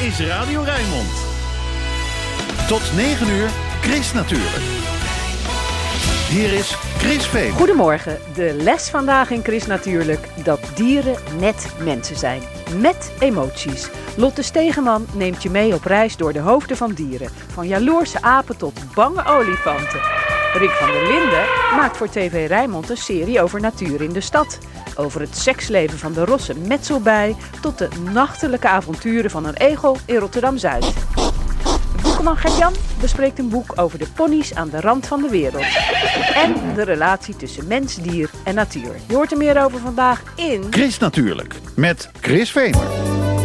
is Radio Rijnmond. Tot 9 uur, Chris natuurlijk. Hier is Chris Veen. Goedemorgen. De les vandaag in Chris natuurlijk dat dieren net mensen zijn. Met emoties. Lotte Stegeman neemt je mee op reis door de hoofden van dieren. Van jaloerse apen tot bange olifanten. Rick van der Linden maakt voor TV Rijnmond een serie over natuur in de stad. Over het seksleven van de rosse metselbij tot de nachtelijke avonturen van een egel in Rotterdam-Zuid. Boekman Gert-Jan bespreekt een boek over de ponies aan de rand van de wereld. En de relatie tussen mens, dier en natuur. Je hoort er meer over vandaag in... Chris Natuurlijk, met Chris Vemer.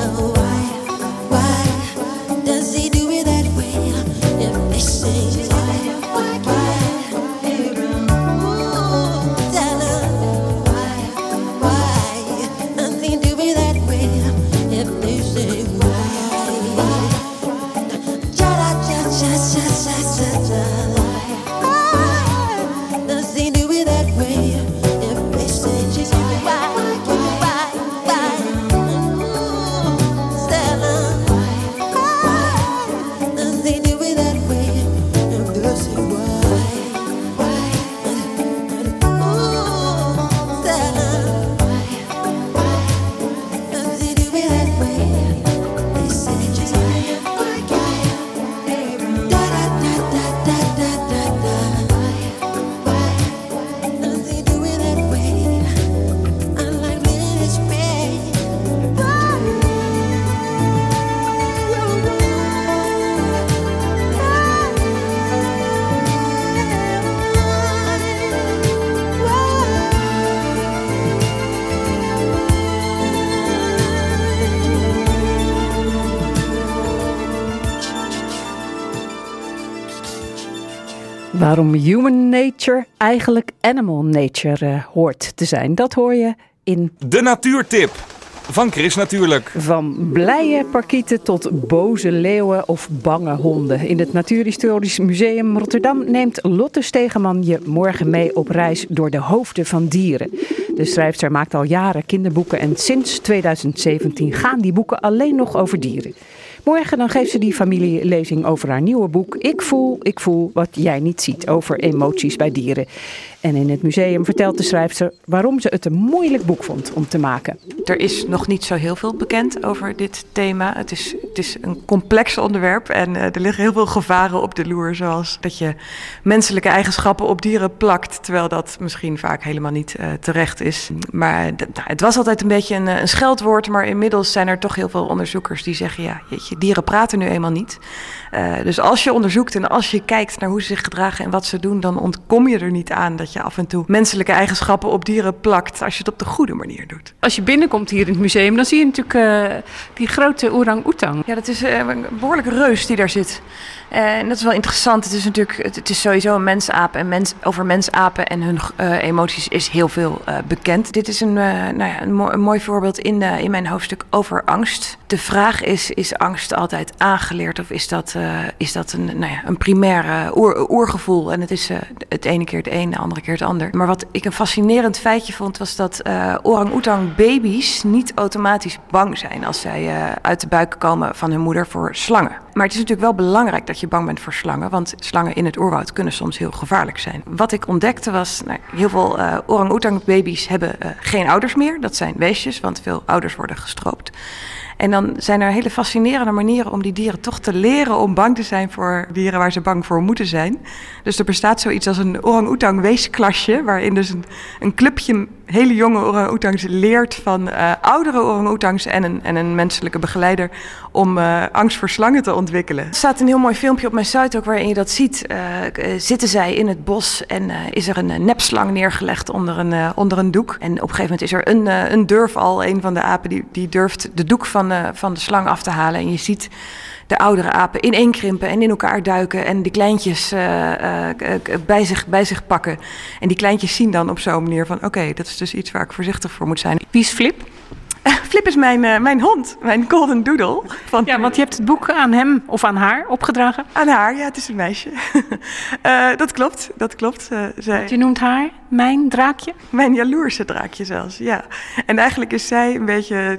now. Om human nature eigenlijk animal nature eh, hoort te zijn. Dat hoor je in. De Natuurtip! Van Chris natuurlijk. Van blije parkieten tot boze leeuwen of bange honden. In het Natuurhistorisch Museum Rotterdam neemt Lotte Stegeman je morgen mee op reis door de hoofden van dieren. De schrijfster maakt al jaren kinderboeken en sinds 2017 gaan die boeken alleen nog over dieren. Morgen dan geeft ze die familielezing over haar nieuwe boek Ik voel, ik voel wat jij niet ziet over emoties bij dieren. En in het museum vertelt de schrijfster waarom ze het een moeilijk boek vond om te maken. Er is nog niet zo heel veel bekend over dit thema. Het is, het is een complex onderwerp en uh, er liggen heel veel gevaren op de loer. Zoals dat je menselijke eigenschappen op dieren plakt, terwijl dat misschien vaak helemaal niet uh, terecht is. Maar nou, het was altijd een beetje een, een, scheldwoord, maar inmiddels zijn er toch heel veel onderzoekers die zeggen: ja, jeetje, dieren praten nu eenmaal niet. Uh, dus als je onderzoekt en als je kijkt naar hoe ze zich gedragen en wat ze doen, dan ontkom je er niet aan dat je af en toe menselijke eigenschappen op dieren plakt als je het op de goede manier doet. Als je binnenkomt hier in het museum, dan zie je natuurlijk uh, die grote orang-oetang. Ja, dat is uh, een behoorlijke reus die daar zit. Uh, en dat is wel interessant. Het is natuurlijk, het is sowieso een mensaap en mens, over mensapen en hun emoties is heel veel bekend. Dit is een, nou ja, een, mo een, mooi voorbeeld in, in mijn hoofdstuk over angst. De vraag is, is angst altijd aangeleerd of is dat, is dat een, nou ja, een primair oer, oergevoel? En het is het ene keer het een, de andere keer het ander. Maar wat ik een fascinerend feitje vond, was dat orang-oetang baby's niet automatisch bang zijn als zij uit de buik komen van hun moeder voor slangen. Maar het is natuurlijk wel belangrijk dat je bang bent voor slangen, want slangen in het oerwoud kunnen soms heel gevaarlijk zijn. Wat ik ontdekte was, nou, heel veel uh, orang-oetang baby's hebben geen ouders meer. Dat zijn weesjes, want veel ouders worden gestroopt. En dan zijn er hele fascinerende manieren om die dieren toch te leren om bang te zijn voor dieren waar ze bang voor moeten zijn. Dus er bestaat zoiets als een orang-oetang weesklasje, waarin dus een clubje hele jonge orang-oetangs leert van uh, oudere orang-oetangs en een, en een menselijke begeleider om uh, angst voor slangen te ontwikkelen. Er staat een heel mooi filmpje op mijn site ook waarin je dat ziet. Uh, zitten zij in het bos en is er een nepslang neergelegd onder een, onder een doek. En op een gegeven moment is er een, een durf al, een van de apen, die, die durft de doek van, van de slang af te halen. En je ziet de oudere apen ineenkrimpen en in elkaar duiken en die kleintjes uh, uh, bij, zich, bij zich pakken. En die kleintjes zien dan op zo'n manier van: oké, okay, dat is dus iets waar ik voorzichtig voor moet zijn. Wie is Flip? Flip is mijn, uh, mijn hond, mijn golden doodle. Van, ja, want je hebt het boek aan hem of aan haar opgedragen? Aan haar, ja, het is een meisje. uh, dat klopt, dat klopt. Uh, zij... Je noemt haar mijn draakje? Mijn jaloerse draakje zelfs, ja. En eigenlijk is zij een beetje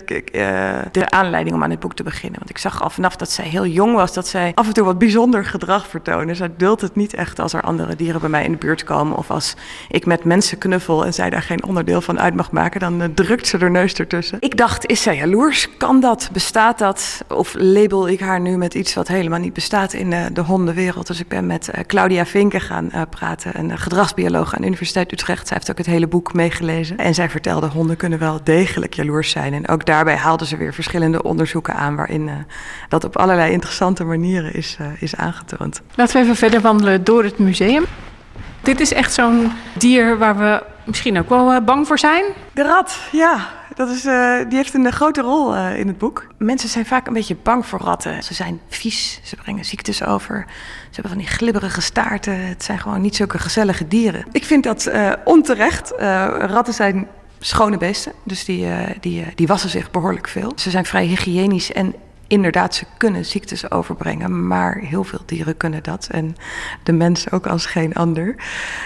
de aanleiding om aan het boek te beginnen. Want ik zag al vanaf dat zij heel jong was, dat zij af en toe wat bijzonder gedrag vertoonde. Zij duldt het niet echt als er andere dieren bij mij in de buurt komen. Of als ik met mensen knuffel en zij daar geen onderdeel van uit mag maken, dan drukt ze haar neus ertussen. Ik dacht, is zij jaloers? Kan dat? Bestaat dat? Of label ik haar nu met iets wat helemaal niet bestaat in de, de hondenwereld? Dus ik ben met Claudia Vinken gaan praten, een gedragsbioloog aan de Universiteit Utrecht. Zij heeft ook het hele boek meegelezen. En zij vertelde, honden kunnen wel degelijk jaloers zijn. En ook daarbij haalden ze weer verschillende onderzoeken aan... waarin dat op allerlei interessante manieren is, is aangetoond. Laten we even verder wandelen door het museum. Dit is echt zo'n dier waar we misschien ook wel bang voor zijn. De rat, ja. Dat is, uh, die heeft een grote rol in het boek. Mensen zijn vaak een beetje bang voor ratten. Ze zijn vies, ze brengen ziektes over. Ze hebben van die glibberige staarten. Het zijn gewoon niet zulke gezellige dieren. Ik vind dat onterecht. ratten zijn schone beesten, dus die, die, die wassen zich behoorlijk veel. Ze zijn vrij hygiënisch en inderdaad, ze kunnen ziektes overbrengen, maar heel veel dieren kunnen dat. En de mens ook als geen ander.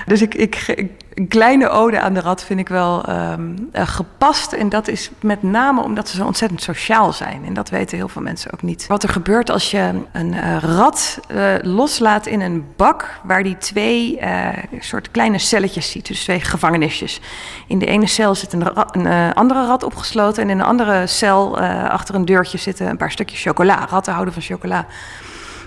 Dus ik, ik, een kleine ode aan de rat vind ik wel um, uh, gepast. En dat is met name omdat ze zo ontzettend sociaal zijn. En dat weten heel veel mensen ook niet. Wat er gebeurt als je een uh, rat uh, loslaat in een bak waar die twee soort kleine celletjes ziet. Dus twee gevangenisjes. In de ene cel zit een, een andere rat opgesloten. En in een andere cel achter een deurtje zitten een paar stukjes chocola. Ratten houden van chocola.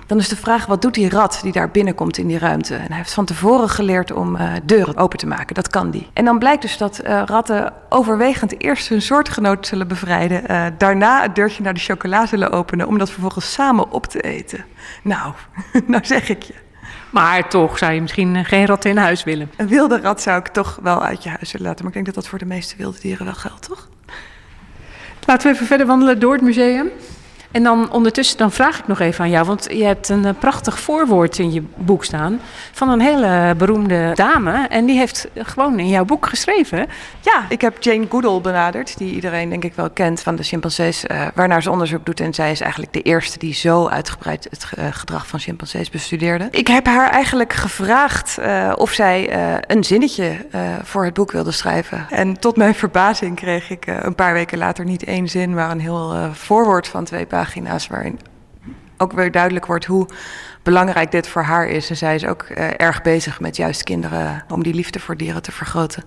Dan is de vraag, wat doet die rat die daar binnenkomt in die ruimte? En hij heeft van tevoren geleerd om uh, deuren open te maken. Dat kan die. En dan blijkt dus dat uh, ratten overwegend eerst hun soortgenoot zullen bevrijden. Uh, daarna het deurtje naar de chocola zullen openen. Om dat vervolgens samen op te eten. Nou, nou zeg ik je. Maar toch zou je misschien geen rat in huis willen. Een wilde rat zou ik toch wel uit je huis willen laten. Maar ik denk dat dat voor de meeste wilde dieren wel geldt, toch? Laten we even verder wandelen door het museum. En dan ondertussen, dan vraag ik nog even aan jou, want je hebt een eh, prachtig voorwoord in je boek staan van een hele beroemde dame. En die heeft gewoon in jouw boek geschreven. Ja, ik heb Jane Goodall benaderd, die iedereen denk ik wel kent van de chimpansees, uh, waarnaar ze onderzoek doet. En zij is eigenlijk de eerste die zo uitgebreid het uh, gedrag van chimpansees bestudeerde. Ik heb haar eigenlijk gevraagd of zij een zinnetje voor het boek wilde schrijven. En tot mijn verbazing kreeg ik een paar weken later niet één zin, maar een heel voorwoord van twee pagina's waarin ook weer duidelijk wordt hoe belangrijk dit voor haar is. En zij is ook uh, erg bezig met juist kinderen om die liefde voor dieren te vergroten.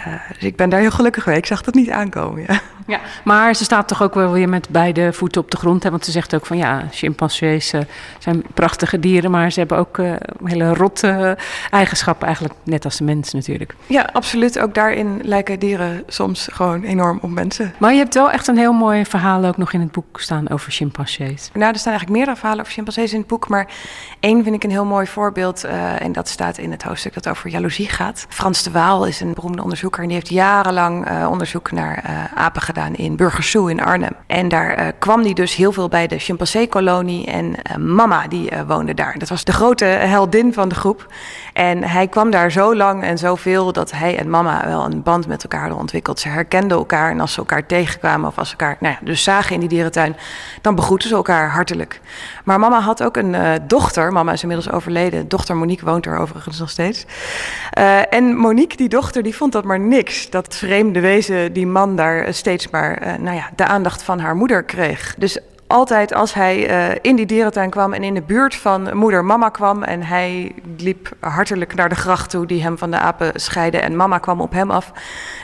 Uh, dus ik ben daar heel gelukkig mee. Ik zag dat niet aankomen. Ja. ja, maar ze staat toch ook wel weer met beide voeten op de grond. Hè? Want ze zegt ook van ja, chimpansees uh, zijn prachtige dieren, maar ze hebben ook hele rotte eigenschappen, eigenlijk net als de mens natuurlijk. Ja, absoluut. Ook daarin lijken dieren soms gewoon enorm op mensen. Maar je hebt wel echt een heel mooi verhaal ook nog in het boek staan over chimpansees. Nou, er staan eigenlijk meerdere verhalen over chimpansees in het boek, maar Eén vind ik een heel mooi voorbeeld, uh, en dat staat in het hoofdstuk dat over jaloezie gaat. Frans de Waal is een beroemde onderzoeker en die heeft jarenlang uh, onderzoek naar uh, apen gedaan in Burgersoe in Arnhem. En daar kwam hij dus heel veel bij de chimpansee-kolonie en mama die woonde daar. Dat was de grote heldin van de groep. En hij kwam daar zo lang en zoveel dat hij en mama wel een band met elkaar hadden ontwikkeld. Ze herkenden elkaar en als ze elkaar tegenkwamen of als ze elkaar nou ja, dus zagen in die dierentuin, dan begroeten ze elkaar hartelijk. Maar mama had ook een dochter Mama is inmiddels overleden. Dochter Monique woont er overigens nog steeds. Uh, en Monique, die dochter, die vond dat maar niks. Dat vreemde wezen, die man daar steeds maar nou ja, de aandacht van haar moeder kreeg. Dus altijd als hij uh, in die dierentuin kwam en in de buurt van moeder mama kwam en hij liep hartelijk naar de gracht toe die hem van de apen scheidde en mama kwam op hem af,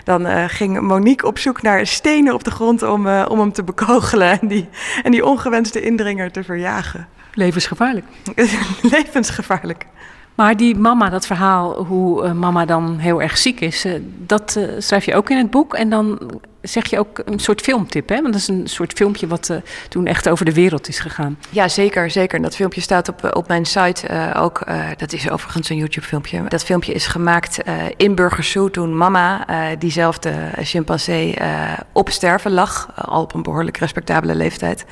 dan uh, ging Monique op zoek naar stenen op de grond om, uh, om hem te bekogelen en die, en die ongewenste indringer te verjagen. Levensgevaarlijk. Levensgevaarlijk. Maar die mama, dat verhaal hoe mama dan heel erg ziek is, dat schrijf je ook in het boek. En dan zeg je ook een soort filmtip, hè? Want dat is een soort filmpje wat uh, toen echt over de wereld is gegaan. Ja, zeker, zeker. En dat filmpje staat op, op mijn site uh, ook. Dat is overigens een YouTube-filmpje. Dat filmpje is gemaakt in Burgersoe toen mama, diezelfde chimpansee, op sterven lag. al op een behoorlijk respectabele leeftijd.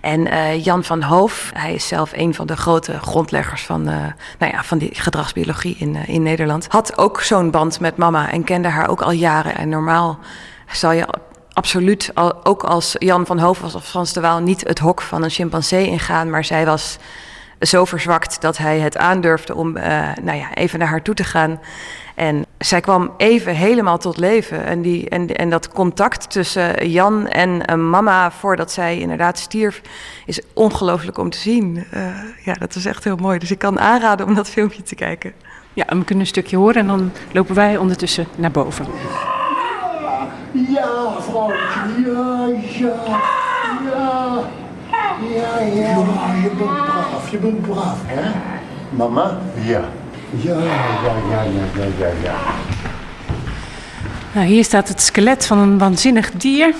En Jan van Hoof, hij is zelf een van de grote grondleggers van, nou ja, van die gedragsbiologie in, in Nederland. Had ook zo'n band met mama en kende haar ook al jaren. En normaal zal je absoluut, ook als Jan van Hoof was of Frans de Waal, niet het hok van een chimpansee ingaan. Maar zij was zo verzwakt dat hij het aandurfde om uh, nou ja, even naar haar toe te gaan. En zij kwam even helemaal tot leven. En, die, en, en dat contact tussen Jan en uh, mama voordat zij inderdaad stierf, is ongelooflijk om te zien. Uh, ja, dat is echt heel mooi. Dus ik kan aanraden om dat filmpje te kijken. Ja, we kunnen een stukje horen en dan lopen wij ondertussen naar boven. Ja, vrouwtje, ja, ja, ja. Ja, ja. Ja, je bent braaf, je bent braaf, hè? Mama? Ja. Ja, ja, ja, ja, ja, ja, ja. Nou, hier staat het skelet van een waanzinnig dier.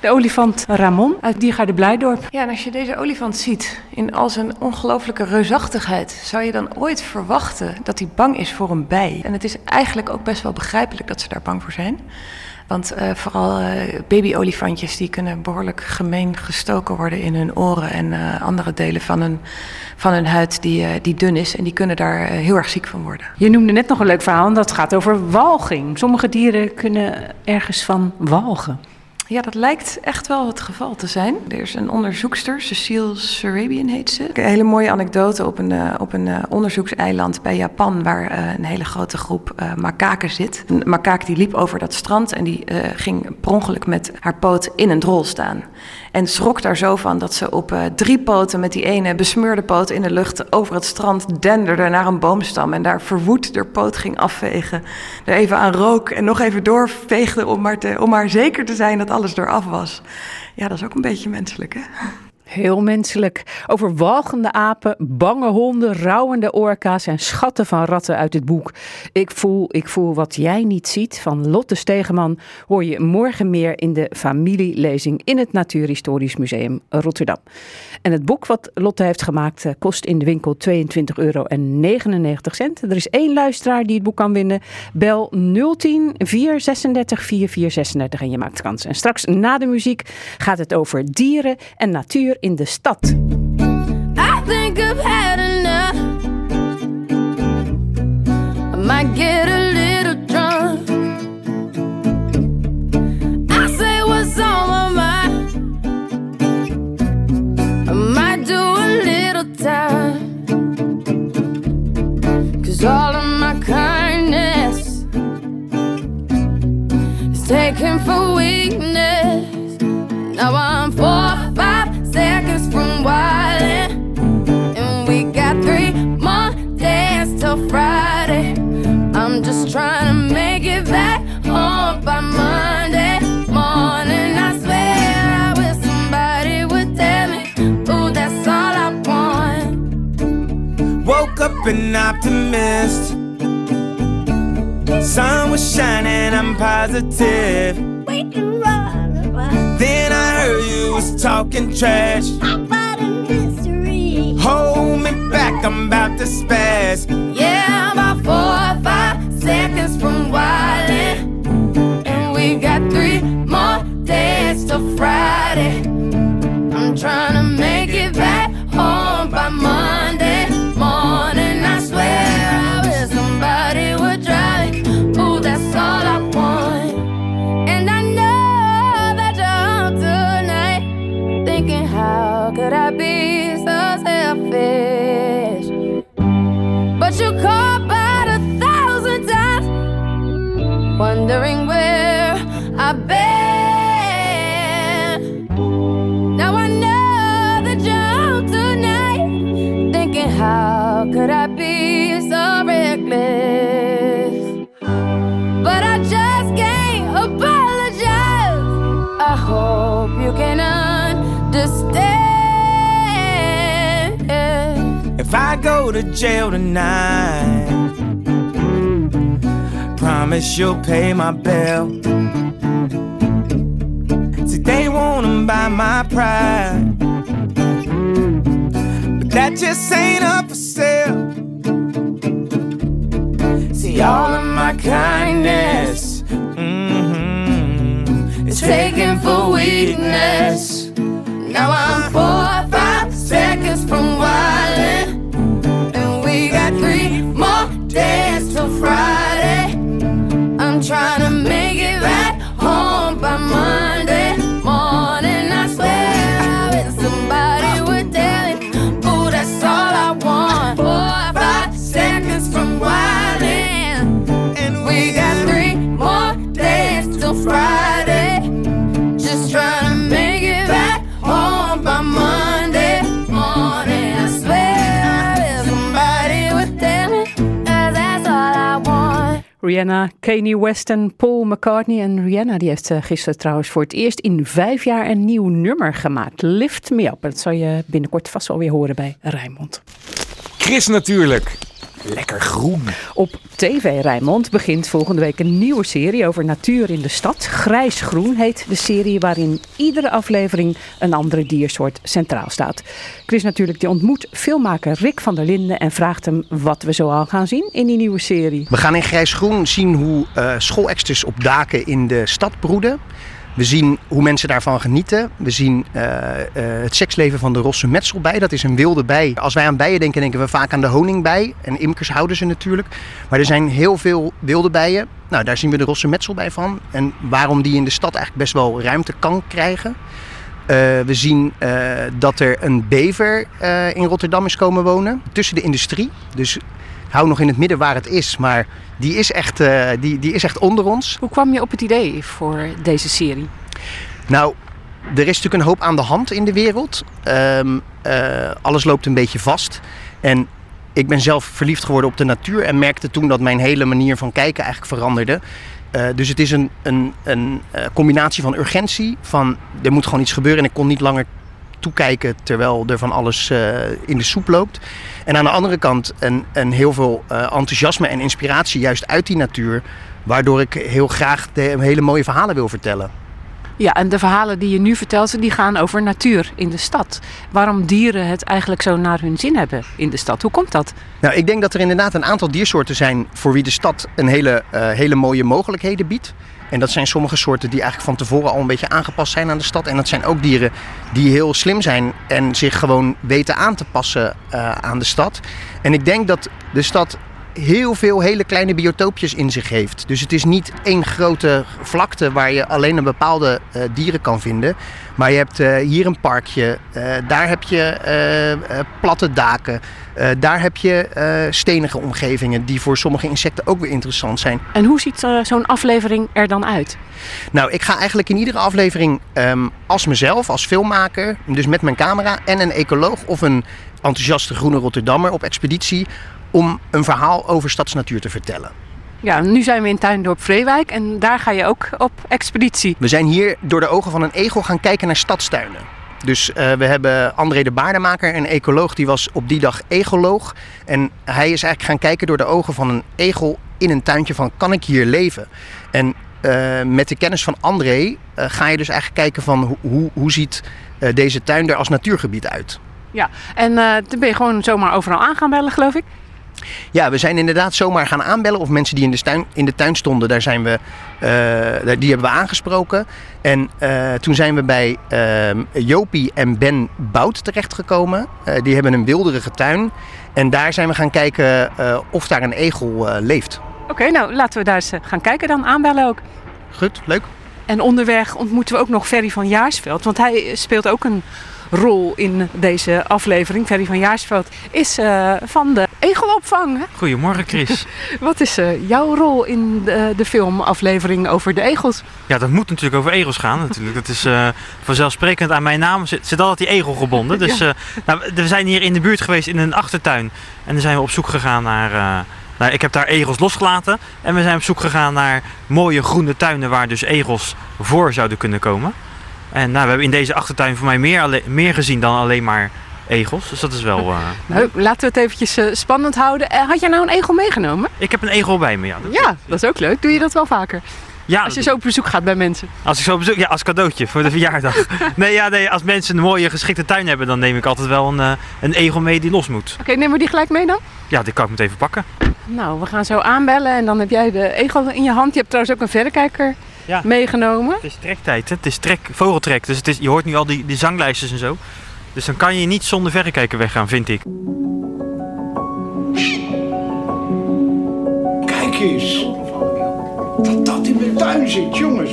De olifant Ramon uit Diergaarde Blijdorp. Ja, en als je deze olifant ziet in al zijn ongelooflijke reusachtigheid, zou je dan ooit verwachten dat hij bang is voor een bij. En het is eigenlijk ook best wel begrijpelijk dat ze daar bang voor zijn. Want uh, vooral uh, babyolifantjes die kunnen behoorlijk gemeen gestoken worden in hun oren en uh, andere delen van hun, van hun huid die, die dun is. En die kunnen daar heel erg ziek van worden. Je noemde net nog een leuk verhaal en dat gaat over walging. Sommige dieren kunnen ergens van walgen. Ja, dat lijkt echt wel het geval te zijn. Er is een onderzoekster, Cecile Sarabian heet ze. Een hele mooie anekdote op een, uh, op een uh, onderzoekseiland bij Japan... waar uh, een hele grote groep makaken zit. Een makaak die liep over dat strand en die ging per ongeluk met haar poot in een drol staan. En schrok daar zo van dat ze op drie poten met die ene besmeurde poot in de lucht... over het strand denderde naar een boomstam en daar verwoed haar poot ging afvegen. Er even aan rook en nog even doorveegde om maar, te, om maar zeker te zijn dat alles eraf was. Ja, dat is ook een beetje menselijk, hè? Heel menselijk. Over walgende apen, bange honden, rouwende orka's en schatten van ratten uit het boek. Ik voel, ik voel wat jij niet ziet van Lotte Stegeman hoor je morgen meer in de familielezing in het Natuurhistorisch Museum Rotterdam. En het boek wat Lotte heeft gemaakt eh, kost in de winkel 22,99 euro. Er is één luisteraar die het boek kan winnen. Bel 010 436 4436 en je maakt kans. En straks na de muziek gaat het over dieren en natuur in de stad. I think I've had enough. I might get a little drunk. I say what's on my mind. I might do a little time. Cause all of my kindness is taken for weakness. Now I'm from wildin'. And we got three more days till Friday. I'm just trying to make it back home by Monday morning. I swear I wish somebody would tell me, ooh, that's all I want. Woke up an optimist. Sun was shining, I'm positive. We can run Then I heard you was talking trash. Back, I'm about to spaz. Yeah, I'm about four or five seconds from wildin'. And we got three more days till Friday. I'm trying to make it back home by Monday morning. I swear I wish somebody would drive. Ooh, that's all I want. And I know that you're home tonight, thinking, how could I be so selfish? Wondering where I've been. Now I know that you're tonight, thinking, how could I be so reckless? But I just can't apologize. I hope you can understand. If I go to jail tonight, promise you'll pay my bill. See, they wanna buy my pride, but that just ain't up for sale. See, all of my kindness mhm, is taken for weakness. Now I'm four or five seconds from wildin', and we got three more days till Friday. Trying to Rihanna, Kanye West en Paul McCartney. En Rihanna die heeft eh, gisteren trouwens voor het eerst in vijf jaar een nieuw nummer gemaakt. Lift Me Up. Dat zal je binnenkort vast wel weer horen bij Rijnmond. Chris natuurlijk. Lekker groen. Op TV Rijnmond begint volgende week een nieuwe serie over natuur in de stad. Grijs-groen heet de serie waarin iedere aflevering een andere diersoort centraal staat. Chris natuurlijk die ontmoet filmmaker Rick van der Linden en vraagt hem wat we zoal gaan zien in die nieuwe serie. We gaan in Grijs-Groen zien hoe eh schoolexters op daken in de stad broeden. We zien hoe mensen daarvan genieten. We zien eh, eh, het seksleven van de rosse metselbij. Dat is een wilde bij. Als wij aan bijen denken, denken we vaak aan de honingbij. En imkers houden ze natuurlijk. Maar er zijn heel veel wilde bijen. Nou, daar zien we de rosse metselbij van. En waarom die in de stad eigenlijk best wel ruimte kan krijgen. Eh, we zien dat er een bever in Rotterdam is komen wonen. Tussen de industrie. Dus hou nog in het midden waar het is. Maar die is echt, eh, die, die is echt onder ons. Hoe kwam je op het idee voor deze serie? Nou, er is natuurlijk een hoop aan de hand in de wereld. Ehm, eh, alles loopt een beetje vast. En ik ben zelf verliefd geworden op de natuur en merkte toen dat mijn hele manier van kijken eigenlijk veranderde. Eh, dus het is een, een, een combinatie van urgentie, van er moet gewoon iets gebeuren en ik kon niet langer toekijken terwijl er van alles eh, in de soep loopt. En aan de andere kant een, een heel veel eh, enthousiasme en inspiratie juist uit die natuur. Waardoor ik heel graag de hele mooie verhalen wil vertellen. Ja, en de verhalen die je nu vertelt, die gaan over natuur in de stad. Waarom dieren het eigenlijk zo naar hun zin hebben in de stad. Hoe komt dat? Nou, ik denk dat er inderdaad een aantal diersoorten zijn voor wie de stad een hele, eh, hele mooie mogelijkheden biedt. En dat zijn sommige soorten die eigenlijk van tevoren al een beetje aangepast zijn aan de stad. En dat zijn ook dieren die heel slim zijn en zich gewoon weten aan te passen eh, aan de stad. En ik denk dat de stad heel veel hele kleine biotoopjes in zich heeft. Dus het is niet één grote vlakte waar je alleen een bepaalde eh, dieren kan vinden. Maar je hebt eh, hier een parkje, eh, daar heb je platte daken, daar heb je stenige omgevingen die voor sommige insecten ook weer interessant zijn. En hoe ziet zo'n aflevering er dan uit? Nou, ik ga eigenlijk in iedere aflevering ehm, als mezelf, als filmmaker, dus met mijn camera en een ecoloog of een enthousiaste groene Rotterdammer op expeditie om een verhaal over stadsnatuur te vertellen. Ja, nu zijn we in Tuindorp Vreewijk en daar ga je ook op expeditie. We zijn hier door de ogen van een egel gaan kijken naar stadstuinen. Dus eh, we hebben André de Baardemaker, een ecoloog, die was op die dag egoloog. En hij is eigenlijk gaan kijken door de ogen van een egel in een tuintje van kan ik hier leven? En eh, met de kennis van André eh, ga je dus eigenlijk kijken van hoe, hoe, hoe ziet deze tuin er als natuurgebied uit. Ja, en toen ben je gewoon zomaar overal aan gaan bellen, geloof ik. Ja, we zijn inderdaad zomaar gaan aanbellen. Of mensen die in de tuin, in de tuin stonden, daar zijn we, eh, die hebben we aangesproken. En eh, toen zijn we bij ehm, Jopie en Ben Bout terechtgekomen. Eh, die hebben een wilderige tuin. En daar zijn we gaan kijken of daar een egel leeft. Oké, nou laten we daar eens gaan kijken dan, aanbellen ook. Goed, leuk. En onderweg ontmoeten we ook nog Ferry van Jaarsveld, want hij speelt ook een rol in deze aflevering. Ferry van Jaarsveld is eh, van de egelopvang. hè? Goedemorgen Chris. Wat is eh, jouw rol in de, de filmaflevering over de egels? Ja, dat moet natuurlijk over egels gaan natuurlijk. Dat is eh, vanzelfsprekend aan mijn naam zit, zit altijd die egel gebonden. Dus nou, we zijn hier in de buurt geweest in een achtertuin. En dan zijn we op zoek gegaan naar... nou, ik heb daar egels losgelaten. En we zijn op zoek gegaan naar mooie groene tuinen waar dus egels voor zouden kunnen komen. En nou, we hebben in deze achtertuin voor mij meer, meer gezien dan alleen maar egels. Dus dat is wel... eh, Nou, laten we het eventjes eh, spannend houden. Eh, had jij nou een egel meegenomen? Ik heb een egel bij me, ja. Dat- Ja, dat is ook leuk. Doe je dat wel vaker? ja Als je zo op bezoek gaat bij mensen. Als ik zo op bezoek, ja, als cadeautje voor de verjaardag. nee, ja, nee, als mensen een mooie geschikte tuin hebben, dan neem ik altijd wel een, een egel mee die los moet. Oké, nemen we die gelijk mee dan? Ja, die kan ik meteen even pakken. Nou, we gaan zo aanbellen en dan heb jij de egel in je hand. Je hebt trouwens ook een verrekijker Ja. meegenomen. Het is trektijd, hè? het is trek, vogeltrek, dus het is, je hoort nu al die, die zanglijstjes en zo. Dus dan kan je niet zonder verrekijker weggaan, vind ik. Kijk eens. Dat dat in mijn tuin zit, jongens.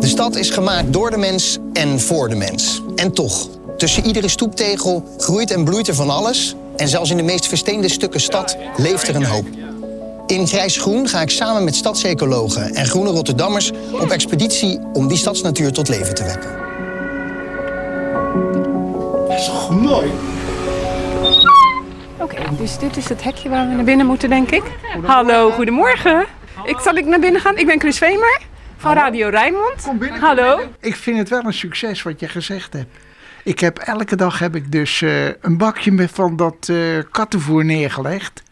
De stad is gemaakt door de mens en voor de mens. En toch, tussen iedere stoeptegel groeit en bloeit er van alles. En zelfs in de meest versteende stukken stad leeft er een hoop. In Grijs Groen ga ik samen met stadsecologen en groene Rotterdammers op expeditie om die stadsnatuur tot leven te wekken. Dat is toch mooi? Oké, dus dit is het hekje waar we naar binnen moeten, denk ik. Hallo, goedemorgen. Ik, zal ik naar binnen gaan? Ik ben Chris Vemer van Radio Rijnmond. Hallo. Ik vind het wel een succes wat je gezegd hebt. Ik heb elke dag heb ik dus eh, een bakje met van dat eh, kattenvoer neergelegd.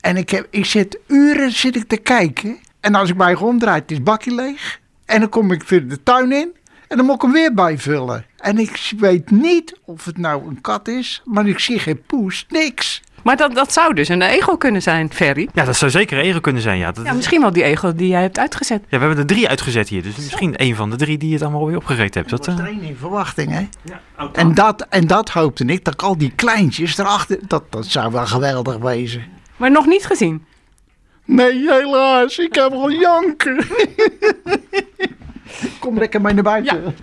En ik, heb, ik zit uren zit ik te kijken. En als ik mij ronddraai, is het bakje leeg. En dan kom ik weer de tuin in. En dan moet ik hem weer bijvullen. En ik weet niet of het nou een kat is. Maar ik zie geen poes, niks. Maar dat, dat zou dus een egel kunnen zijn, Ferry. Ja, dat zou zeker een egel kunnen zijn, ja. Dat, Ja, misschien wel die egel die jij hebt uitgezet. ja, we hebben er drie uitgezet hier, dus misschien een van de drie die het allemaal weer opgegeten hebt. Dat, Dat was er één in verwachting, hè? En dat, en dat hoopte ik, dat ik al die kleintjes erachter... Dat, dat zou wel geweldig wezen. Maar nog niet gezien. Nee, helaas. Ik heb al janken. Kom lekker mee naar buiten.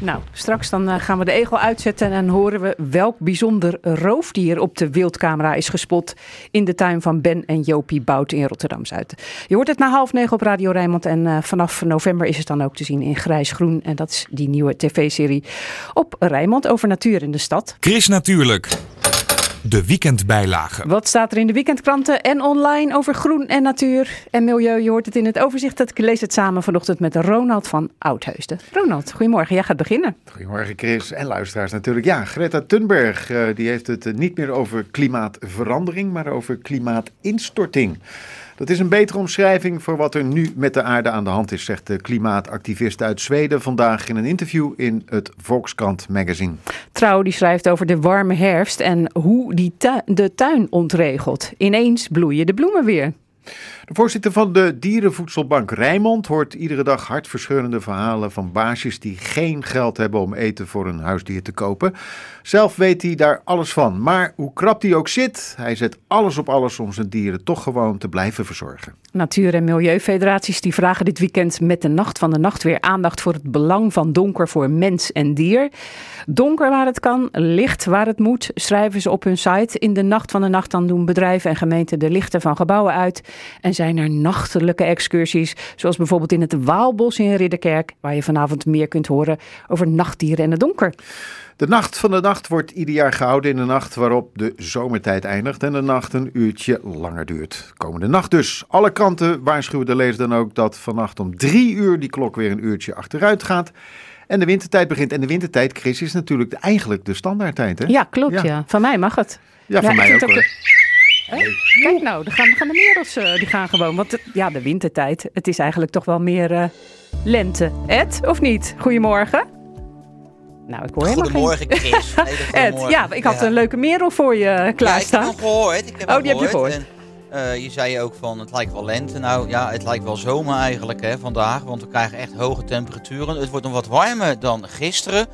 Nou, straks dan eh, gaan we de egel uitzetten en horen we welk bijzonder roofdier op de wildcamera is gespot in de tuin van Ben en Jopie Bout in Rotterdam-Zuid. Je hoort het na half negen op Radio Rijnmond en eh, vanaf november is het dan ook te zien in Grijs Groen. En dat is die nieuwe tv-serie op Rijnmond over natuur in de stad. Chris Natuurlijk. De weekendbijlage. Wat staat er in de weekendkranten en online over groen en natuur en milieu? Je hoort het in het overzicht. Ik lees het samen vanochtend met Ronald van Oudheusden. Ronald, goedemorgen. Jij gaat beginnen. Goedemorgen Chris en luisteraars natuurlijk. Ja, Greta Thunberg eh, die heeft het eh, niet meer over klimaatverandering, maar over klimaatinstorting. Dat is een betere omschrijving voor wat er nu met de aarde aan de hand is, zegt de klimaatactivist uit Zweden vandaag in een interview in het Volkskrant magazine. Trouw die schrijft over de warme herfst en hoe die de tuin ontregelt. Ineens bloeien de bloemen weer. Voorzitter van de Dierenvoedselbank Rijnmond hoort iedere dag hartverscheurende verhalen van baasjes die geen geld hebben om eten voor een huisdier te kopen. Zelf weet hij daar alles van, maar hoe krap hij ook zit, hij zet alles op alles om zijn dieren toch gewoon te blijven verzorgen. Natuur- en milieufederaties die vragen dit weekend met de Nacht van de Nacht weer aandacht voor het belang van donker voor mens en dier. Donker waar het kan, licht waar het moet, schrijven ze op hun site. In de Nacht van de Nacht dan doen bedrijven en gemeenten de lichten van gebouwen uit. En zijn er nachtelijke excursies, zoals bijvoorbeeld in het Waalbos in Ridderkerk, waar je vanavond meer kunt horen over nachtdieren en het donker. De Nacht van de Nacht wordt ieder jaar gehouden in de nacht waarop de zomertijd eindigt en de nacht een uurtje langer duurt. Komende nacht dus. Alle kranten waarschuwen de lezer dan ook dat vannacht om drie uur die klok weer een uurtje achteruit gaat. En de wintertijd begint. En de wintertijd, Chris, is natuurlijk de- eigenlijk de standaardtijd. Hè? Ja, klopt ja. Van mij mag het. Ja, van mij vind ook Kijk nou, dan gaan, dan gaan de merels eh, die gaan gewoon. Want het- ja, de wintertijd, het is eigenlijk toch wel meer eh, lente. Ed, of niet? Goedemorgen. Nou, ik hoor helemaal Goedemorgen, geen... Chris. Nee, Ed, ja, ik had Ja. een leuke merel voor je Ja, ik klaarstaan. heb hem gehoord. Ik heb Oh, die heb je gehoord. En, eh, je zei ook van het lijkt wel lente. Nou ja, het lijkt wel zomer eigenlijk hè, vandaag. Want we krijgen echt hoge temperaturen. Het wordt nog wat warmer dan gisteren.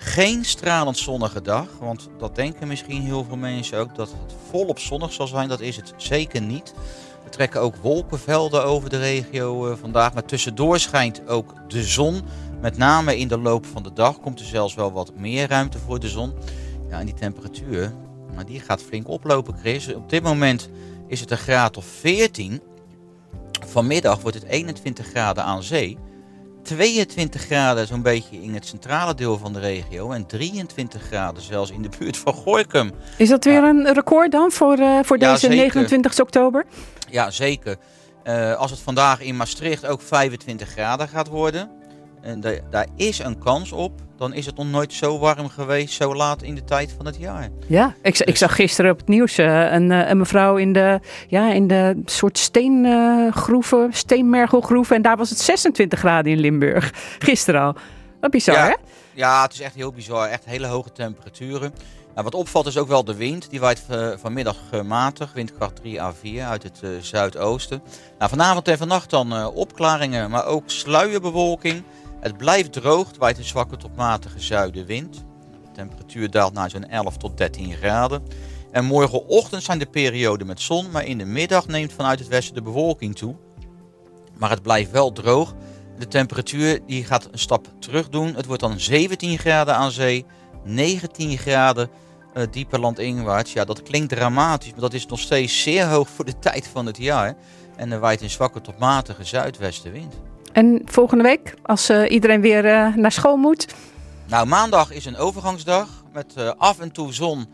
Geen stralend zonnige dag. Want dat denken misschien heel veel mensen ook. Dat het volop zonnig zal zijn. Dat is het zeker niet. Er trekken ook wolkenvelden over de regio eh, vandaag. Maar tussendoor schijnt ook de zon. Met name in de loop van de dag komt er zelfs wel wat meer ruimte voor de zon. Ja, en die temperatuur, maar die gaat flink oplopen, Chris. Op dit moment is het een graad of 14. Vanmiddag wordt het 21 graden aan zee. 22 graden zo'n beetje in het centrale deel van de regio. En 23 graden zelfs in de buurt van Gorkum. Is dat weer een record dan voor, eh, voor Ja, deze zeker. 29 oktober? Ja, zeker. Eh, als het vandaag in Maastricht ook 25 graden gaat worden, en da- daar is een kans op, dan is het nog nooit zo warm geweest, zo laat in de tijd van het jaar. Ja, ik, ik zag gisteren op het nieuws eh, een, eh, een mevrouw in de, ja, in de soort steengroeven, steenmergelgroeven. En daar was het 26 graden in Limburg. Gisteren al. Wat bizar, ja, hè? Ja, het is echt heel bizar. Echt hele hoge temperaturen. Nou, wat opvalt is ook wel de wind. Die waait eh, vanmiddag eh, matig, windkracht 3 à 4 uit het eh, zuidoosten. Nou, vanavond en vannacht dan eh, opklaringen, maar ook sluierbewolking. Het blijft droog, waait een zwakke tot matige zuidenwind. De temperatuur daalt naar zo'n 11 tot 13 graden. En morgenochtend zijn de perioden met zon, maar in de middag neemt vanuit het westen de bewolking toe. Maar het blijft wel droog. De temperatuur die gaat een stap terug doen. Het wordt dan 17 graden aan zee, 19 graden eh, dieper landinwaarts. Ja, dat klinkt dramatisch, maar dat is nog steeds zeer hoog voor de tijd van het jaar. En er waait een zwakke tot matige zuidwestenwind. En volgende week, als eh, iedereen weer eh, naar school moet. Nou, maandag is een overgangsdag met eh, af en toe zon,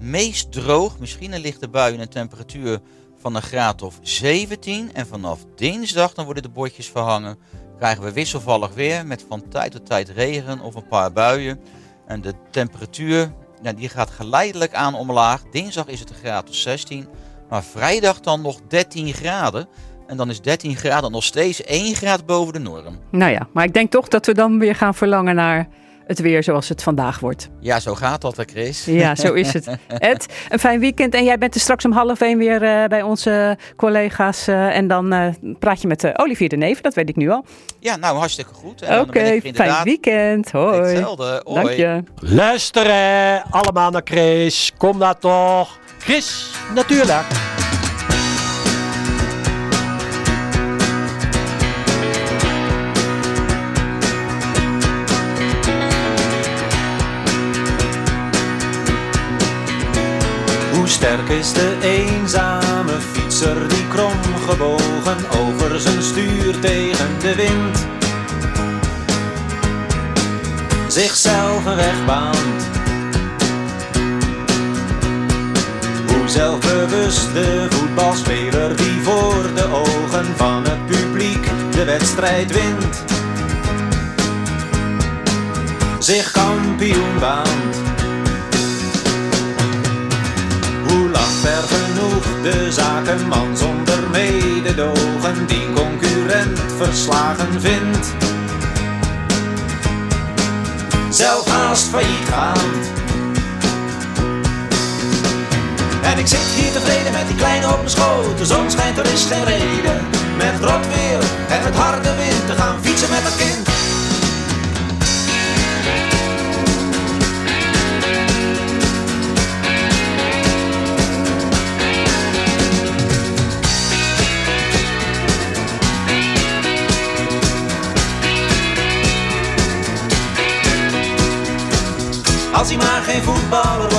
meest droog. Misschien een lichte bui en een temperatuur van een graad of 17. En vanaf dinsdag dan worden de bordjes verhangen. Krijgen we wisselvallig weer met van tijd tot tijd regen of een paar buien. En de temperatuur die gaat geleidelijk aan omlaag. Dinsdag is het een graad of 16. Maar vrijdag dan nog 13 graden. En dan is 13 graden nog steeds 1 graad boven de norm. Nou ja, maar ik denk toch dat we dan weer gaan verlangen naar het weer zoals het vandaag wordt. Ja, zo gaat dat, hè, Chris. Ja, zo is het. Ed, een fijn weekend. En jij bent er straks om half één weer eh, bij onze collega's. eh, en dan eh, praat je met eh, Olivier de Neven, dat weet ik nu al. Ja, nou hartstikke goed. En dan Oké, ben ik fijn weekend. Hoi. Hetzelfde. Hoi. Dank je. Luisteren allemaal naar Chris. Kom daar toch. Chris, natuurlijk. Hoe sterk is de eenzame fietser die kromgebogen over zijn stuur tegen de wind zichzelf een weg baant. Zelfbewuste voetbalspeler die voor de ogen van het publiek de wedstrijd wint. Zich kampioen baant. Ver genoeg de zakenman zonder mededogen die concurrent verslagen vindt. Zelf haast failliet gaand. En ik zit hier tevreden met die kleine op mijn schoot. De zon schijnt, er is geen reden. Met rot weer en met harde wind te gaan fietsen met dat kind. Als hij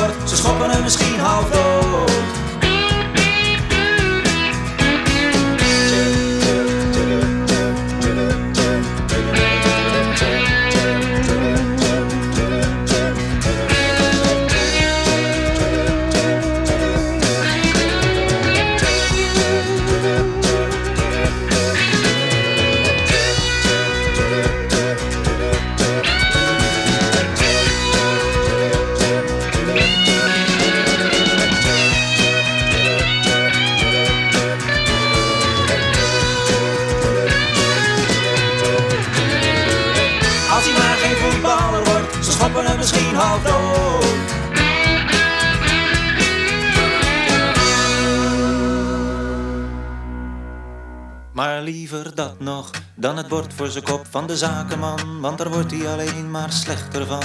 liever dat nog dan het bord voor zijn kop van de zakenman, want daar wordt hij alleen maar slechter van.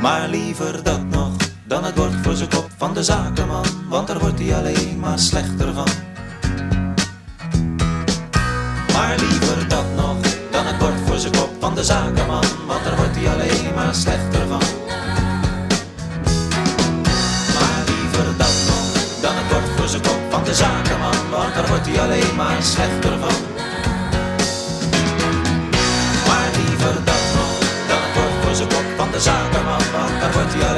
Maar liever dat nog dan het bord voor zijn kop van de zakenman, want daar wordt hij alleen maar slechter van. Maar liever dat nog dan het bord voor zijn kop van de zakenman, want daar wordt hij alleen maar slechter van. Maar liever dat nog dan het bord voor zijn kop van de zakenman, want wordt hij alleen maar slechter van. Maar liever dat nog dan het bord voor zijn kop van de zakenman, want daar wordt hij alleen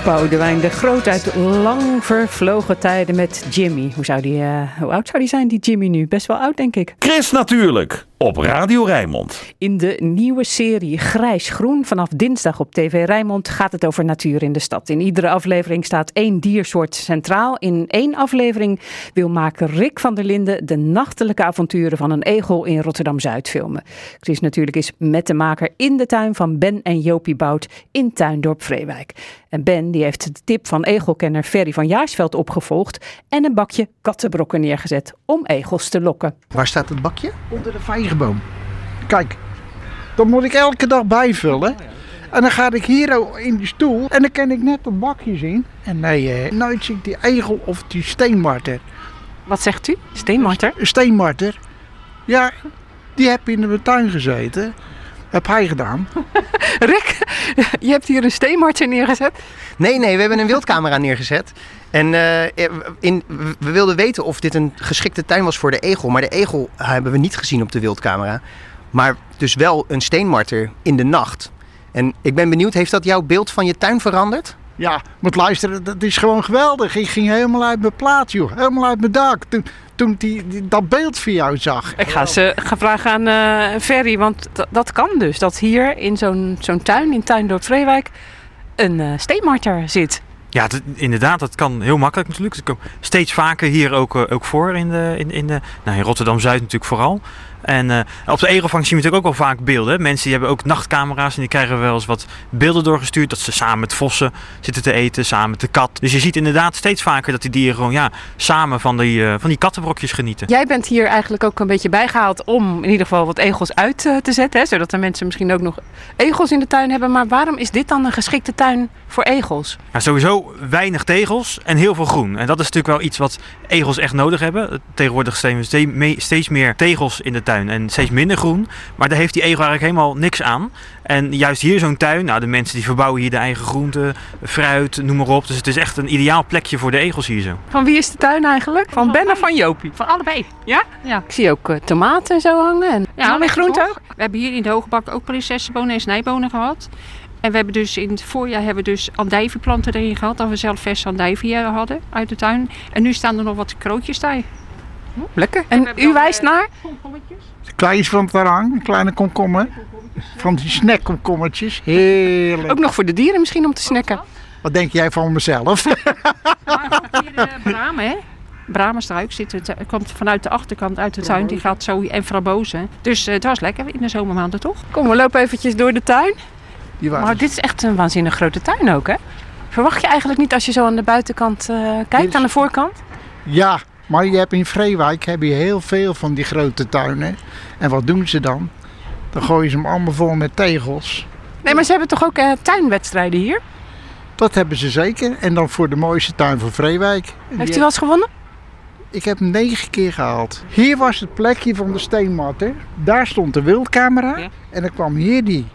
zakenman. Boudewijn de Groot uit lang vervlogen tijden met Jimmy. Hoe, zou die, eh, hoe oud zou die zijn, die Jimmy nu? Best wel oud, denk ik. Chris natuurlijk, op Radio Rijnmond. In de nieuwe serie Grijs-Groen vanaf dinsdag op TV Rijnmond gaat het over natuur in de stad. In iedere aflevering staat één diersoort centraal. In één aflevering wil maker Rick van der Linden de nachtelijke avonturen van een egel in Rotterdam-Zuid filmen. Chris natuurlijk is met de maker in de tuin van Ben en Jopie Bout in Tuindorp Vreewijk. En Ben die heeft de tip van egelkenner Ferry van Jaarsveld opgevolgd en een bakje kattenbrokken neergezet om egels te lokken. Waar staat het bakje? Onder de vijgenboom. Kijk, dat moet ik elke dag bijvullen. En dan ga ik hier in die stoel en dan kan ik net een bakje zien. En nee, eh, nooit zie ik die egel of die steenmarter. Wat zegt u? Steenmarter? Steenmarter. Ja, die heb in de tuin gezeten. Heb hij gedaan. Rick, je hebt hier een steenmarter neergezet. Nee, nee, we hebben een wildcamera neergezet. En eh, in, we wilden weten of dit een geschikte tuin was voor de egel. Maar de egel hebben we niet gezien op de wildcamera. Maar dus wel een steenmarter in de nacht. En ik ben benieuwd, heeft dat jouw beeld van je tuin veranderd? Ja, moet luisteren, dat is gewoon geweldig. Ik ging helemaal uit mijn plaat, joh. Helemaal uit mijn dak. Toen, toen die, die- dat beeld van jou zag. Ik ga ze gaan vragen aan eh, Ferry, want dat kan dus. Dat hier in zo'n zo'n tuin, in Tuindorp Vreewijk, een eh, steenmarter zit. Ja, inderdaad, dat kan heel makkelijk natuurlijk. Het komt steeds vaker hier ook, eh, ook voor in, de, in, in, de, nou, in Rotterdam-Zuid natuurlijk vooral. En eh, op de egelvang zien we natuurlijk ook wel vaak beelden. Mensen die hebben ook nachtcamera's en die krijgen wel eens wat beelden doorgestuurd. Dat ze samen met vossen zitten te eten, samen met de kat. Dus je ziet inderdaad steeds vaker dat die dieren gewoon ja, samen van die, eh, van die kattenbrokjes genieten. Jij bent hier eigenlijk ook een beetje bijgehaald om in ieder geval wat egels uit eh, te zetten. Hè? Zodat de mensen misschien ook nog egels in de tuin hebben. Maar waarom is dit dan een geschikte tuin voor egels? Ja, sowieso weinig tegels en heel veel groen. En dat is natuurlijk wel iets wat egels echt nodig hebben. Tegenwoordig zijn we steeds meer tegels in de tuin en steeds minder groen. Maar daar heeft die egel eigenlijk helemaal niks aan. En juist hier zo'n tuin, nou de mensen die verbouwen hier de eigen groenten, fruit, noem maar op. Dus het is echt een ideaal plekje voor de egels hier zo. Van wie is de tuin eigenlijk? Van Ben of van Jopie? Van allebei. Ja? Ja. Ik zie ook eh, tomaten en zo hangen. En Ja, nog meer groente toch? ook? We hebben hier in de Hogebak ook prinsessenbonen en snijbonen gehad. En we hebben dus in het voorjaar hebben we dus andijvierplanten erin gehad. Dat we zelf verse andijvie hier hadden uit de tuin. En nu staan er nog wat krootjes bij. Lekker. En u wijst naar? Kleins van het terrang, kleine komkommer. Van die snackkomkommertjes. Heerlijk. Ook nog voor de dieren misschien om te snacken. Wat denk jij van mezelf? Bramen, hè? Bramenstruik zit het, eh, komt vanuit de achterkant uit de tuin. Die gaat zo en frabozen. Dus eh, het was lekker in de zomermaanden, toch? Kom, we lopen eventjes door de tuin. Maar dit is echt een waanzinnig grote tuin ook, hè? Verwacht je eigenlijk niet als je zo aan de buitenkant eh, kijkt, aan de voorkant? Ja, maar je hebt in Vreewijk heb je heel veel van die grote tuinen. En wat doen ze dan? Dan gooien ze hem allemaal vol met tegels. Nee, maar ze hebben toch ook eh, tuinwedstrijden hier? Dat hebben ze zeker. En dan voor de mooiste tuin van Vreewijk. Heeft u wel eens gewonnen? Ik heb hem negen keer gehaald. Hier was het plekje van de steenmarter. Daar stond de wildcamera. En dan kwam hier die,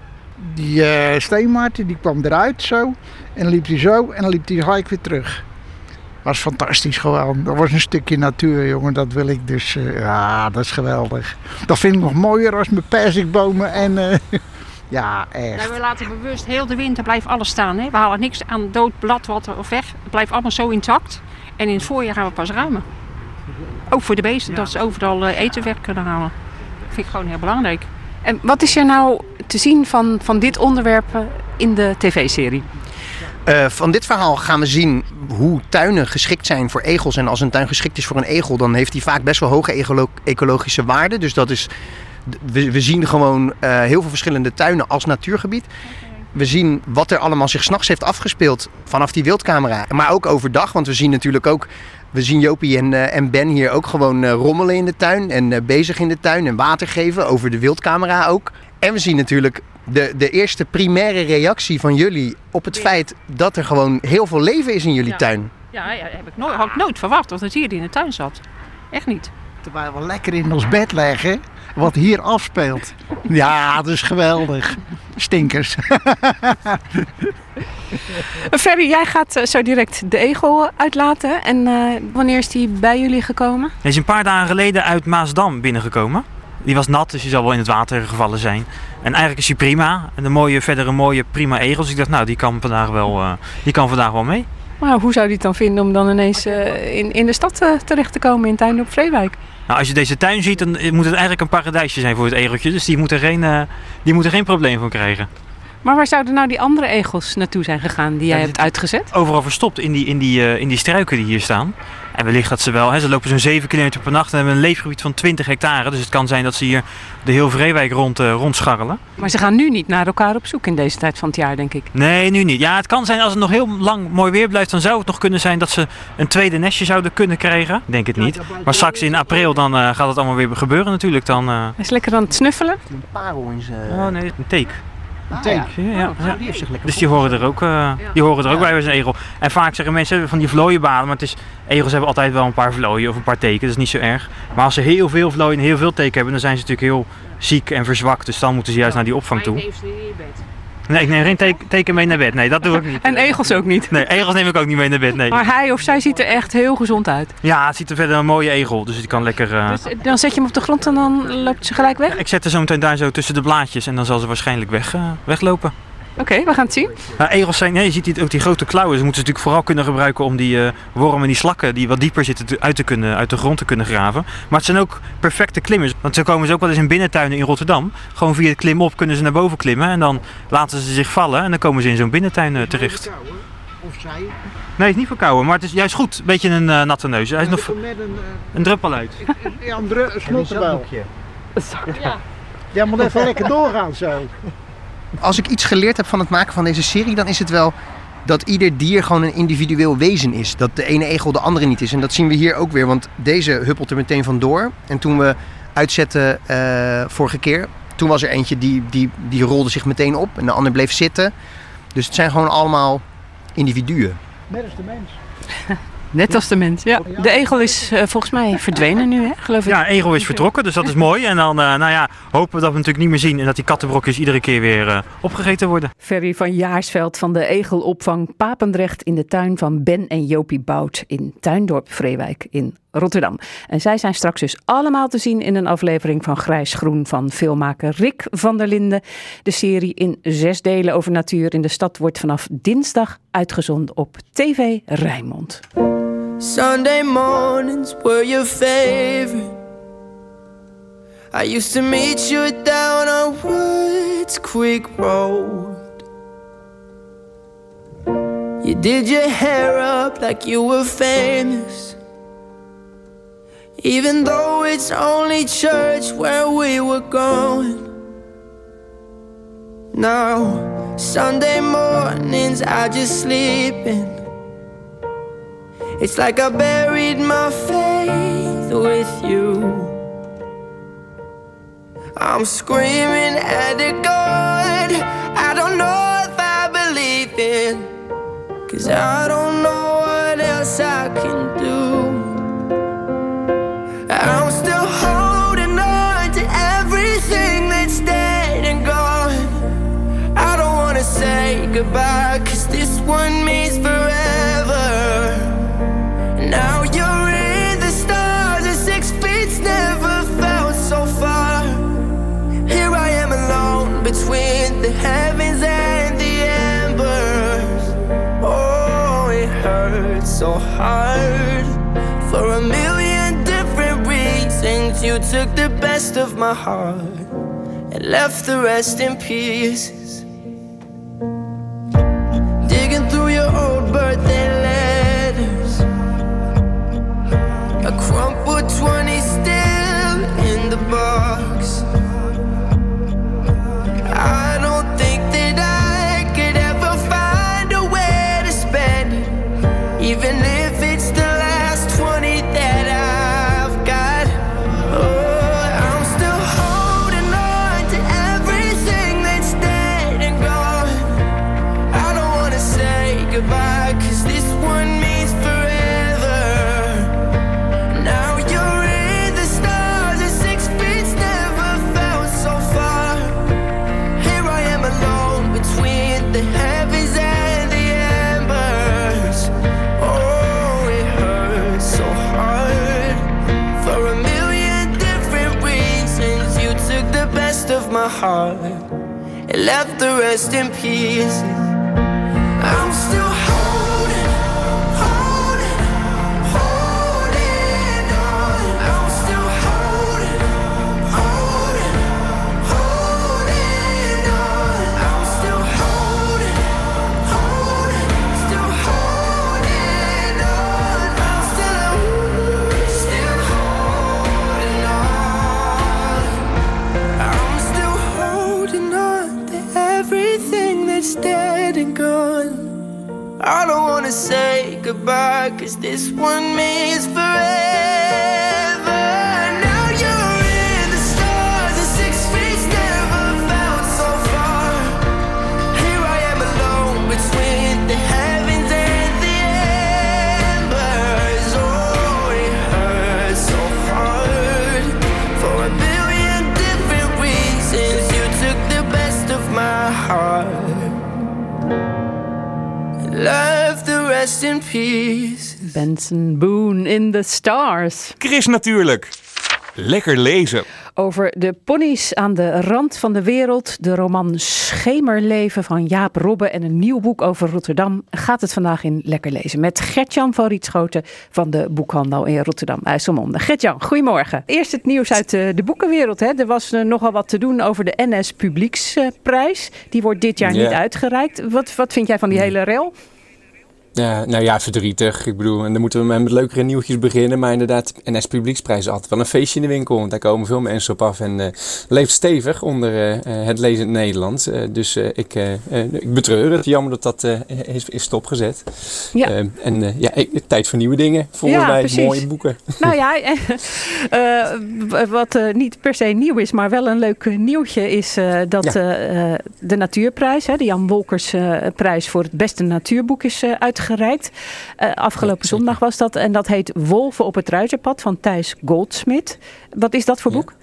die eh steenmarter, die kwam eruit zo. En dan liep hij zo en dan liep hij gelijk weer terug. Was fantastisch gewoon. Dat was een stukje natuur, jongen. Dat wil ik dus. eh, ja, dat is geweldig. Dat vind ik nog mooier als mijn perzikbomen en. eh, ja, echt. Nou, we laten bewust heel de winter blijft alles staan. Hè? We halen niks aan dood blad wat of weg. Het blijft allemaal zo intact. En in het voorjaar gaan we pas ruimen. Ook voor de beesten, dat ze overal eh, eten weg kunnen halen. Dat vind ik gewoon heel belangrijk. En wat is er nou te zien van, van dit onderwerp in de tv-serie? Eh, van dit verhaal gaan we zien hoe tuinen geschikt zijn voor egels. En als een tuin geschikt is voor een egel, dan heeft die vaak best wel hoge ecolo- ecologische waarde. Dus dat is, we, we zien gewoon eh, heel veel verschillende tuinen als natuurgebied. We zien wat er allemaal zich s'nachts heeft afgespeeld vanaf die wildcamera. Maar ook overdag, want we zien natuurlijk ook... We zien Jopie en, eh, en Ben hier ook gewoon rommelen in de tuin. En bezig in de tuin en water geven. Over de wildcamera ook. En we zien natuurlijk de, de eerste primaire reactie van jullie op het feit dat er gewoon heel veel leven is in jullie Ja. tuin. Ja, ja heb ik nooit, had ik nooit verwacht dat het hier in de tuin zat. Echt niet. Terwijl we lekker in ons bed leggen. Wat hier afspeelt. Ja, dat is geweldig. Stinkers. Eh, Ferry, jij gaat eh, zo direct de egel uitlaten. En eh, wanneer is die bij jullie gekomen? Hij is een paar dagen geleden uit Maasdam binnengekomen. Die was nat, dus die zal wel in het water gevallen zijn. En eigenlijk is hij prima. En een mooie, verder een mooie prima egel. Dus ik dacht, nou, die kan vandaag wel, eh, die kan vandaag wel mee. Maar hoe zou die het dan vinden om dan ineens eh, in, in de stad eh, terecht te komen in Tuin op Vreewijk? Nou, als je deze tuin ziet, dan moet het eigenlijk een paradijsje zijn voor het egeltje. Dus die moet er geen, die moet er geen probleem van krijgen. Maar waar zouden nou die andere egels naartoe zijn gegaan die jij hebt uitgezet? Overal verstopt in die, in, die, in die struiken die hier staan. En wellicht dat ze wel, hè, ze lopen zo'n 7 kilometer per nacht en hebben een leefgebied van 20 hectare. Dus het kan zijn dat ze hier de heel Vreewijk rond, eh, rondscharrelen. Maar ze gaan nu niet naar elkaar op zoek in deze tijd van het jaar, denk ik. Nee, nu niet. Ja, het kan zijn als het nog heel lang mooi weer blijft, dan zou het nog kunnen zijn dat ze een tweede nestje zouden kunnen krijgen. Denk het niet. Maar straks in april dan eh, gaat het allemaal weer gebeuren natuurlijk. Dan, eh, Hij is lekker aan het snuffelen. Een parel in zijn... Oh nee, een teek. Een teek? Ja, ja, Oh, ja. die heeft zich lekker Dus die horen er ook, eh, die horen er ook bij bij zijn egel. En vaak zeggen mensen van die vlooienbaden, maar het is, egels hebben altijd wel een paar vlooien of een paar teken, dat is niet zo erg. Maar als ze heel veel vlooien en heel veel teken hebben, dan zijn ze natuurlijk heel ziek en verzwakt. Dus dan moeten ze juist naar die opvang toe. Nee, ik neem geen teken, teken mee naar bed. Nee, dat doe ik niet. En egels ook niet. Nee, egels neem ik ook niet mee naar bed. Nee. Maar hij of zij ziet er echt heel gezond uit. Ja, het ziet er verder een mooie egel, dus die kan lekker... eh, Dus eh, dan zet je hem op de grond en dan loopt ze gelijk weg? Ik zet er zo meteen daar zo tussen de blaadjes en dan zal ze waarschijnlijk weg, eh, weglopen. Oké, we gaan het zien. Nou, egels zijn, nee, je ziet die- ook die grote klauwen. Ze moeten ze natuurlijk vooral kunnen gebruiken om die eh, wormen en die slakken die wat dieper zitten te- uit, te kunnen, uit de grond te kunnen graven. Maar het zijn ook perfecte klimmers. Want zo komen ze ook wel eens in binnentuinen in Rotterdam. Gewoon via het klimop kunnen ze naar boven klimmen en dan laten ze zich vallen en dan komen ze in zo'n binnentuin eh, terecht. Of zij. Nee, het is niet verkouden, maar het is juist goed. Beetje een eh, natte neus. Hij is nog Met een, een druppel uit. ja, een dru- een snottenbel. Ja. Jij moet even lekker doorgaan zo. Als ik iets geleerd heb van het maken van deze serie, dan is het wel dat ieder dier gewoon een individueel wezen is. Dat de ene egel de andere niet is. En dat zien we hier ook weer, want deze huppelt er meteen vandoor. En toen we uitzetten eh, vorige keer, toen was er eentje die, die, die rolde zich meteen op en de ander bleef zitten. Dus het zijn gewoon allemaal individuen. Net als de mens. Net als de mens, ja. De egel is eh, volgens mij verdwenen nu, hè? geloof ik. Ja, Egel is vertrokken, dus dat is mooi. En dan eh, nou ja, hopen we dat we natuurlijk niet meer zien en dat die kattenbrokjes iedere keer weer eh, opgegeten worden. Ferry van Jaarsveld van de Egelopvang Papendrecht in de tuin van Ben en Jopie Bout in Tuindorp Vreewijk in Rotterdam. En zij zijn straks dus allemaal te zien in een aflevering van Grijs Groen van filmmaker Rick van der Linden. De serie in zes delen over natuur in de stad wordt vanaf dinsdag uitgezonden op TV Rijnmond. Sunday mornings were your favorite. I used to meet you down on Woods Creek Road. You did your hair up like you were famous. Even though it's only church where we were going. Now, Sunday mornings I just sleep in. It's like I buried my faith with you. I'm screaming at the God I don't know if I believe in. Cause I don't know what else I can do. I'm still holding on to everything that's dead and gone. I don't wanna say goodbye, Hurts so hard for a million different reasons. You took the best of my heart and left the rest in pieces. Heart and left the rest in pieces. That's dead and gone. I don't wanna say goodbye, cause this one means forever. Rest in peace. Benson Boone in the Stars. Chris natuurlijk. Lekker lezen. Over de ponies aan de rand van de wereld, de roman Schemerleven van Jaap Robbe en een nieuw boek over Rotterdam gaat het vandaag in Lekker Lezen met Gertjan van Rietschoten van de boekhandel in Rotterdam IJsselmonde. Gertjan, goedemorgen. Eerst het nieuws uit de, de boekenwereld. Hè. Er was eh, nogal wat te doen over de NS Publieksprijs. Die wordt dit jaar Ja. niet uitgereikt. Wat, wat vind jij van die hele rel? Ja, nou ja, verdrietig. Ik bedoel, en dan moeten we met leukere nieuwtjes beginnen. Maar inderdaad, NS Publieksprijs is altijd wel een feestje in de winkel. Want daar komen veel mensen op af en eh, leeft stevig onder eh, eh, het lezend Nederland. Eh, dus eh, ik, eh, eh, ik betreur het. Jammer dat dat eh, is, is stopgezet. Ja. Eh, en eh, ja, tijd voor nieuwe dingen. Volgens Ja, mij precies. mooie boeken. Nou ja, eh, eh, wat eh, niet per se nieuw is, maar wel een leuk eh, nieuwtje is eh, dat Ja. eh, eh, de Natuurprijs, hè, de Jan Wolkers eh, prijs voor het beste natuurboek is eh, uitgereikt. Eh, afgelopen zondag was dat en dat heet Wolven op het Ruiterpad van Thijs Goldsmit. Wat is dat voor boek?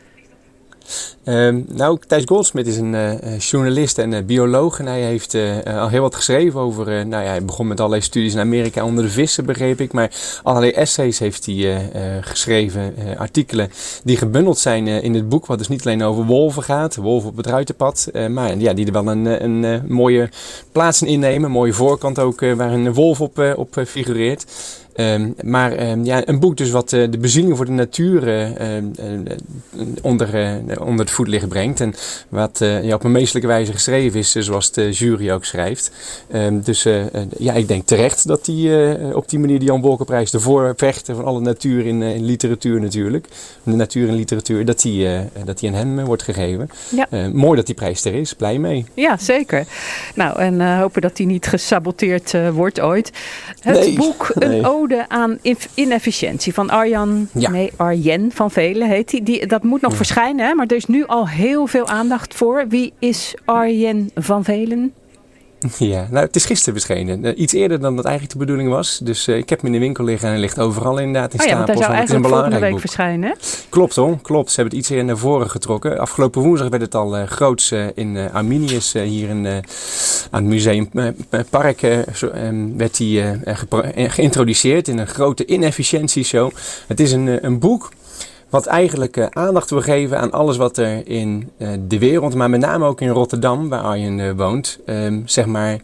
Ehm, nou, Thijs Goldsmith is een eh, eh, journalist en eh, bioloog. En hij heeft al heel wat geschreven over. nou ja, hij begon met allerlei studies in Amerika onder de vissen, begreep ik. Maar allerlei essays heeft hij geschreven, artikelen die gebundeld zijn in het boek. Wat dus niet alleen over wolven gaat, wolven op het ruitenpad. maar ja, die er wel een, een, mooie plaats in innemen. Een mooie voorkant ook, waar een wolf op, op figureert. Ehm, maar ehm, ja, een boek dus wat eh, de bezieling voor de natuur eh, ehm, eh, onder, onder het voetlicht brengt. En wat ja, op een meestelijke wijze geschreven is, zoals de jury ook schrijft. Dus ja, ik denk terecht dat die op die manier de Jan Wolkenprijs ervoor vechten van alle natuur in, in literatuur natuurlijk. De natuur en literatuur, dat die, dat die aan hem wordt gegeven. Ja. Mooi dat die prijs er is, blij mee. Ja, zeker. Nou, en hopen dat die niet gesaboteerd wordt ooit. Het Nee, boek Een nee. Ode aan inefficiëntie van Arjan, Ja. nee, Arjen van Velen heet die. die. Dat moet nog Ja. verschijnen, hè? maar er is nu al heel veel aandacht voor. Wie is Arjen van Velen? Ja, nou, het is gisteren verschenen. Eh, iets eerder dan dat eigenlijk de bedoeling was. Dus eh, ik heb hem in de winkel liggen en hij ligt overal inderdaad in Oh ja, hij stapels. zou want het is een eigenlijk volgende week boek. verschijnen. hè? Klopt hoor, klopt. Ze hebben het iets eerder naar voren getrokken. Afgelopen woensdag werd het al eh, groots in Arminius, hier in, aan het museum Park, zo, ehm, werd hij geïntroduceerd in een grote inefficiëntieshow. Het is een, een boek wat eigenlijk eh, aandacht wil geven aan alles wat er in eh, de wereld, maar met name ook in Rotterdam, waar Arjen eh, woont, ehm, zeg maar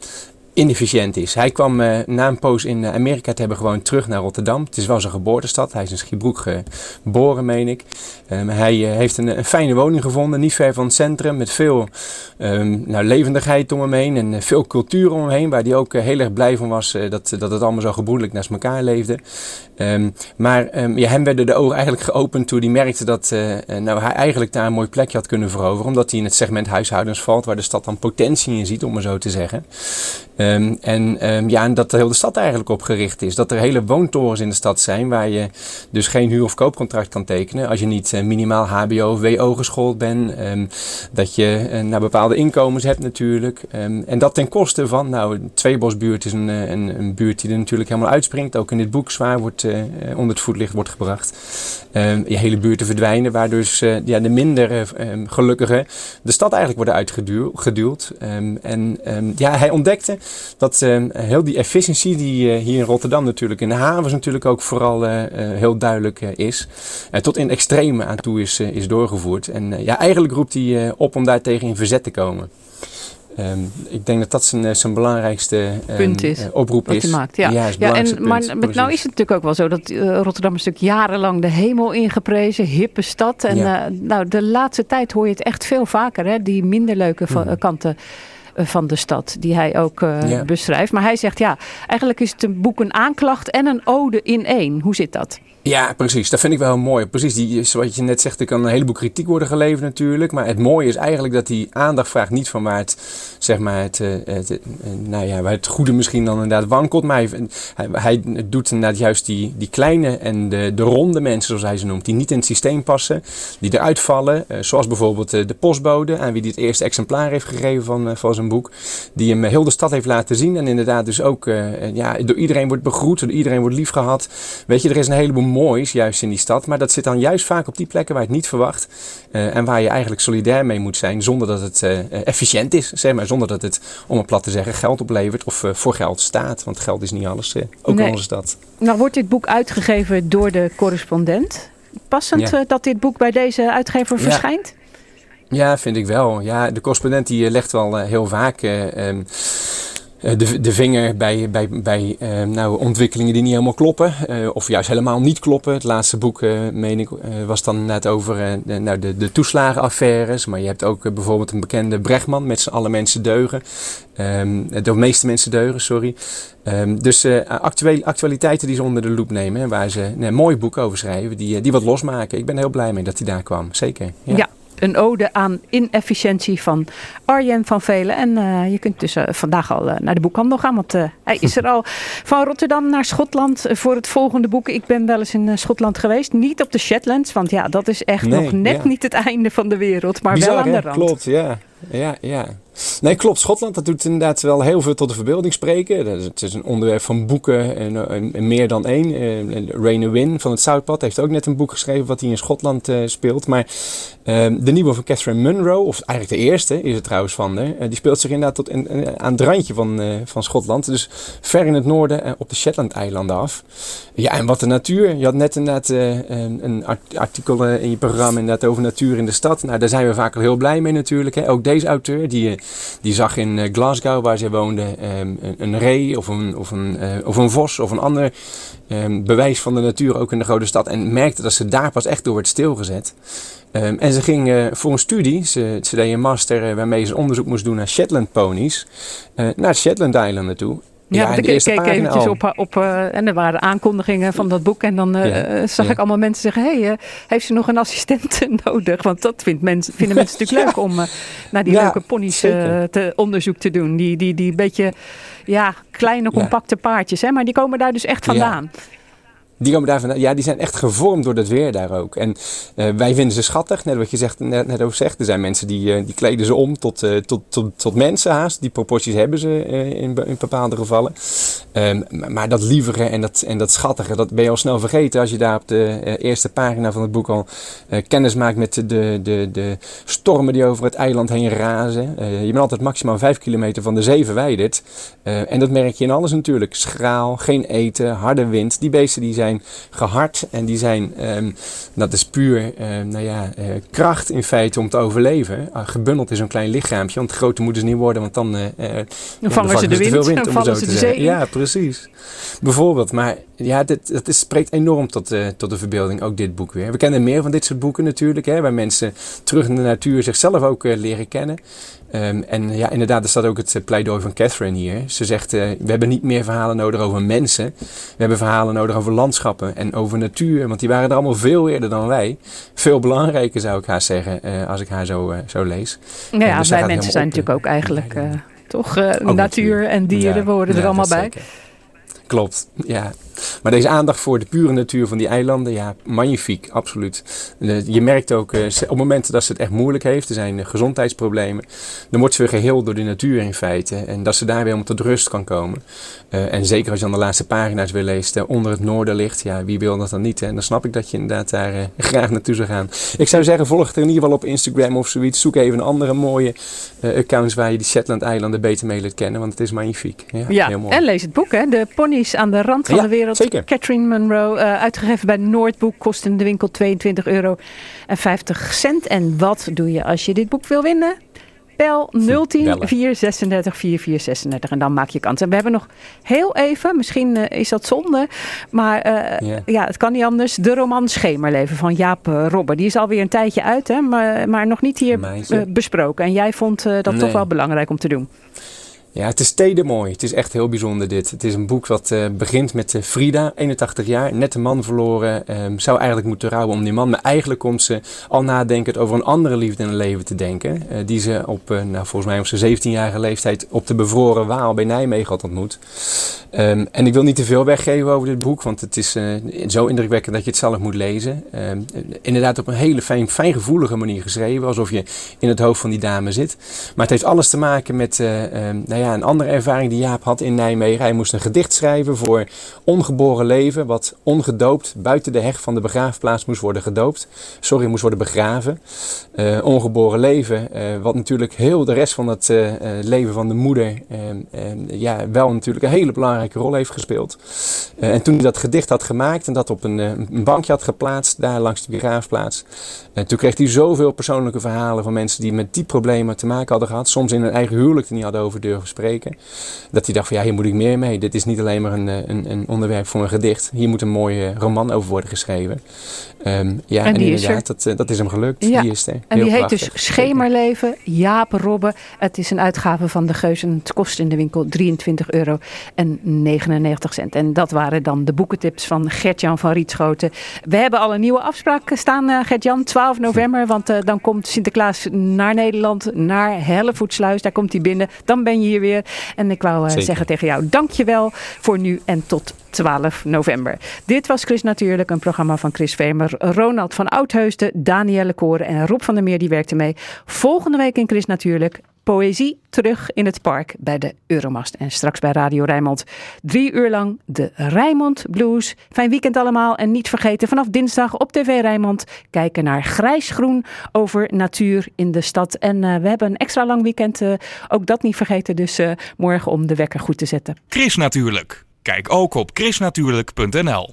inefficiënt is. Hij kwam eh, na een poos in eh, Amerika te hebben gewoon terug naar Rotterdam. Het is wel zijn geboortestad. Hij is in Schiebroek geboren, meen ik. Ehm, hij eh, heeft een, een fijne woning gevonden, niet ver van het centrum, met veel ehm, nou, levendigheid om hem heen en veel cultuur om hem heen, waar hij ook heel erg blij van was dat, dat het allemaal zo gebroedelijk naast elkaar leefde. Ehm, maar ja, hem werden de ogen eigenlijk geopend toen hij merkte dat nou, hij eigenlijk daar een mooi plekje had kunnen veroveren, omdat hij in het segment huishoudens valt, waar de stad dan potentie in ziet, om maar zo te zeggen. Ehm, en ehm, ja, dat de hele stad eigenlijk op gericht is. Dat er hele woontorens in de stad zijn waar je dus geen huur- of koopcontract kan tekenen als je niet eh, minimaal HBO of WO geschoold bent. Ehm, dat je eh, naar bepaalde inkomens hebt natuurlijk. En dat ten koste van, nou, Tweebosbuurt is een, eh, een, een buurt die er natuurlijk helemaal uitspringt. Ook in dit boek zwaar wordt, onder het voetlicht wordt gebracht. Je hele buurten verdwijnen, waardoor dus, ja, de minder gelukkigen de stad eigenlijk worden uitgeduwd. En ja, hij ontdekte dat ehm, heel die efficiëntie die eh, hier in Rotterdam natuurlijk in de havens natuurlijk ook vooral eh, eh, heel duidelijk is. tot in extreme aan toe is, is doorgevoerd. En ja, eigenlijk roept hij op om daar tegen in verzet te komen. Ehm, ik denk dat dat zijn, zijn belangrijkste Punt is. oproep is. hij maakt. Ja, is ja en, maar met- nou is het natuurlijk ook wel zo dat Rotterdam is natuurlijk jarenlang de hemel ingeprezen, hippe stad. En Ja. nou, de laatste tijd hoor je het echt veel vaker, hè, die minder leuke Mhm. kanten van de stad, die hij ook eh, beschrijft. Maar hij zegt ja, eigenlijk is het een boek een aanklacht en een ode in één. Hoe zit dat? Ja, precies. Dat vind ik wel mooi. Precies, die, zoals je net zegt, er kan een heleboel kritiek worden geleverd natuurlijk. Maar het mooie is eigenlijk dat hij aandacht vraagt niet van waar het, zeg maar, het, eh, eh, nou ja, waar het goede misschien dan inderdaad wankelt. Maar hij, doet inderdaad juist die, die kleine en de, de ronde mensen, zoals hij ze noemt, die niet in het systeem passen, die eruit vallen. eh, zoals bijvoorbeeld de postbode, aan wie hij het eerste exemplaar heeft gegeven van, van zijn boek. Die hem heel de stad heeft laten zien. En inderdaad dus ook ja, door iedereen wordt begroet, door iedereen wordt liefgehad. Weet je, er is een heleboel moois juist in die stad. Maar dat zit dan juist vaak op die plekken waar je het niet verwacht. eh, en waar je eigenlijk solidair mee moet zijn. Zonder dat het eh, efficiënt is. Zeg maar, zonder dat het, om het plat te zeggen, geld oplevert. Of eh, voor geld staat. Want geld is niet alles. ook Nee. in onze stad. Nou wordt dit boek uitgegeven door de correspondent. Passend Ja. dat dit boek bij deze uitgever Ja. verschijnt? Ja, vind ik wel. Ja, de correspondent die legt wel heel vaak. eh, ehm, eh, de, de vinger bij, bij, bij eh, nou, ontwikkelingen die niet helemaal kloppen. eh, of juist helemaal niet kloppen. Het laatste boek, eh, meen ik, eh, was dan net over eh, de, nou, de, de toeslagenaffaires. Maar je hebt ook eh, bijvoorbeeld een bekende Brechtman met z'n alle mensen deugen. Ehm, de meeste mensen deugen, sorry. Ehm, dus eh, actuele, actualiteiten die ze onder de loep nemen. En waar ze een mooi boek over schrijven. Die, eh, die wat losmaken. Ik ben heel blij mee dat hij daar kwam. Zeker. Ja. Een ode aan inefficiëntie van Arjen van Velen. En eh, je kunt dus eh, vandaag al eh, naar de boekhandel gaan, want hij is er al. Van Rotterdam naar Schotland voor het volgende boek. Ik ben wel eens in Schotland geweest. Niet op de Shetlands, want ja, dat is echt Nee, nog net ja. niet het einde van de wereld. Maar Bizar, wel aan hè? de rand. Klopt, ja. Ja, ja. Nee, klopt. Schotland, dat doet inderdaad wel heel veel tot de verbeelding spreken. Het is een onderwerp van boeken en, en- en meer dan één. Eh, Rainer Win van het Southpad heeft ook net een boek geschreven wat hij in Schotland eh, speelt. Maar eh, de nieuwe van Catherine Munro, of eigenlijk de eerste is het trouwens van eh, die speelt zich inderdaad tot eh, aan het randje van, eh, van Schotland. Dus ver in het noorden eh, op de Shetland-eilanden af. Ja, en wat de natuur. Je had net inderdaad eh, een een art- artikel eh, in je programma inderdaad over natuur in de stad. Nou, daar zijn we vaak al heel blij mee natuurlijk. Hè. Ook deze auteur, die, eh, die zag in eh, Glasgow, waar zij woonde, ehm, een, ree of een, of, een, eh, of een vos of een ander ehm, bewijs van de natuur ook in de grote stad. En merkte dat ze daar pas echt door werd stilgezet. Ehm, en ze ging eh, voor een studie, ze, deed een master waarmee ze onderzoek moest doen naar Shetland ponies, naar Shetland-eilanden toe. Ja, de ik keek eventjes al. op, op eh, en er waren aankondigingen van dat boek. En dan eh, Ja, eh, zag ja. ik allemaal mensen zeggen, hey, eh, heeft ze nog een assistent nodig? Want dat vindt mensen, vinden mensen natuurlijk leuk om eh, naar die Ja, leuke ponies eh, te onderzoek te doen. Die, die, die beetje ja, kleine, Ja. compacte paardjes. Hè? Maar die komen daar dus echt Ja. vandaan. Die komen daar. Ja, die zijn echt gevormd door het weer daar ook. En eh, wij vinden ze schattig, net wat je zegt, net, net over zegt. Er zijn mensen die, eh, die kleden ze om tot, eh, tot, tot, tot mensen haast. Die proporties hebben ze in, be- in bepaalde gevallen. Ehm, maar, dat lievige en dat, en dat schattige, dat ben je al snel vergeten als je daar op de eerste pagina van het boek al kennis maakt met de, de, de, stormen die over het eiland heen razen. Je bent altijd maximaal vijf kilometer van de zee verwijderd. En dat merk je in alles natuurlijk. Schraal, geen eten, harde wind. Die beesten die zijn gehard en die zijn, ehm, dat is puur ehm, nou ja, eh, kracht in feite om te overleven. Ah, gebundeld in zo'n klein lichaampje, want grote moeten ze niet worden, want dan, vangen ze de wind, dan om vallen zo ze te de zeggen. zee. Ja, precies. Bijvoorbeeld, maar ja, dit, dat is, spreekt enorm tot, tot de verbeelding, ook dit boek weer. We kennen meer van dit soort boeken natuurlijk, hè, waar mensen terug in de natuur zichzelf ook leren kennen. Ehm, en ja, inderdaad, er staat ook het pleidooi van Catherine hier. Ze zegt, we hebben niet meer verhalen nodig over mensen. We hebben verhalen nodig over landschappen en over natuur. Want die waren er allemaal veel eerder dan wij. Veel belangrijker zou ik haar zeggen, eh, als ik haar zo, eh, zo lees. Nou ja, dus zij wij mensen zijn natuurlijk ook eigenlijk eh, toch eh, Ook natuur en dieren, Ja, we horen er ja, allemaal bij. zeker. Klopt, ja. Maar deze aandacht voor de pure natuur van die eilanden, ja, magnifiek, absoluut. Eh, Je merkt ook, eh, op momenten dat ze het echt moeilijk heeft, er zijn eh, gezondheidsproblemen, dan wordt ze weer geheeld door de natuur in feite. En dat ze daar weer om tot rust kan komen. En zeker als je dan de laatste pagina's weer leest, onder het noorden ligt, ja, wie wil dat dan niet? Hè? En dan snap ik dat je inderdaad daar graag naartoe zou gaan. Ik zou zeggen, volg het in ieder geval op Instagram of zoiets. Zoek even een andere mooie accounts waar je die Shetland-eilanden beter mee leert kennen, want het is magnifiek. Ja, Ja, heel mooi. en lees het boek, hè? De ponies aan de rand van Ja, de wereld. Zeker. Catherine Munro, eh, uitgegeven bij Noordboek, kost in de winkel 22 euro en 50 cent. En wat doe je als je dit boek wil winnen? Bel 010 Bellen. 436 4436 en dan maak je kans. En we hebben nog heel even, misschien eh, is dat zonde, maar eh, Ja. ja, het kan niet anders. De roman Schemerleven van Jaap Robber. Die is alweer een tijdje uit, hè? Maar, maar nog niet hier besproken. En jij vond dat toch wel belangrijk om te doen. Ja, het is stedenmooi. Het is echt heel bijzonder dit. Het is een boek wat eh, begint met eh, Frida, 81 jaar, net een man verloren. ehm, zou eigenlijk moeten rouwen om die man. Maar eigenlijk komt ze al nadenkend over een andere liefde in het leven te denken. eh, die ze op, nou, volgens mij op zijn 17-jarige leeftijd op de bevroren Waal bij Nijmegen had ontmoet. Ehm, en ik wil niet te veel weggeven over dit boek, want het is zo indrukwekkend dat je het zelf moet lezen. Ehm, inderdaad op een hele fijn, fijngevoelige manier geschreven, alsof je in het hoofd van die dame zit. Maar het heeft alles te maken met nou ja, een andere ervaring die Jaap had in Nijmegen. Hij moest een gedicht schrijven voor ongeboren leven, wat ongedoopt buiten de heg van de begraafplaats moest worden gedoopt. Sorry, moest worden begraven. Eh, ongeboren leven, eh, wat natuurlijk heel de rest van het eh, leven van de moeder ja, wel natuurlijk een hele belangrijke rol heeft gespeeld. En toen hij dat gedicht had gemaakt en dat op een, bankje had geplaatst, daar langs de begraafplaats, toen kreeg hij zoveel persoonlijke verhalen van mensen die met die problemen te maken hadden gehad, soms in hun eigen huwelijk er niet hadden over durven spreken. Dat hij dacht van ja, hier moet ik meer mee. Dit is niet alleen maar een, eh, een, een onderwerp voor een gedicht. Hier moet een mooie roman over worden geschreven. Ehm, ja, En en, er. inderdaad, dat, eh, dat is hem gelukt. Ja, Die is er. En Heel die heet dus Schemerleven, Jaap Robbe. Het is een uitgave van de Geus en het kost in de winkel 23 euro en 99 cent. En dat waren dan de boekentips van Gert-Jan van Rietschoten. We hebben al een nieuwe afspraak staan, eh, Gert-Jan, 12 november. Want dan komt Sinterklaas naar Nederland, naar Hellevoetsluis. Daar komt hij binnen. Dan ben je hier weer. En ik wou eh, Zeker. zeggen tegen jou, dankjewel voor nu en tot 12 november. Dit was Chris Natuurlijk, een programma van Chris Vemer, Ronald van Oudheusden, Danielle Koren en Rob van der Meer die werkte mee. Volgende week in Chris Natuurlijk poëzie terug in het park bij de Euromast en straks bij Radio Rijnmond. Drie uur lang de Rijnmond Blues. Fijn weekend allemaal en niet vergeten vanaf dinsdag op TV Rijnmond kijken naar grijs-groen over natuur in de stad. En eh, we hebben een extra lang weekend, eh, ook dat niet vergeten, dus eh, morgen om de wekker goed te zetten. Chris Natuurlijk. Kijk ook op chrisnatuurlijk.nl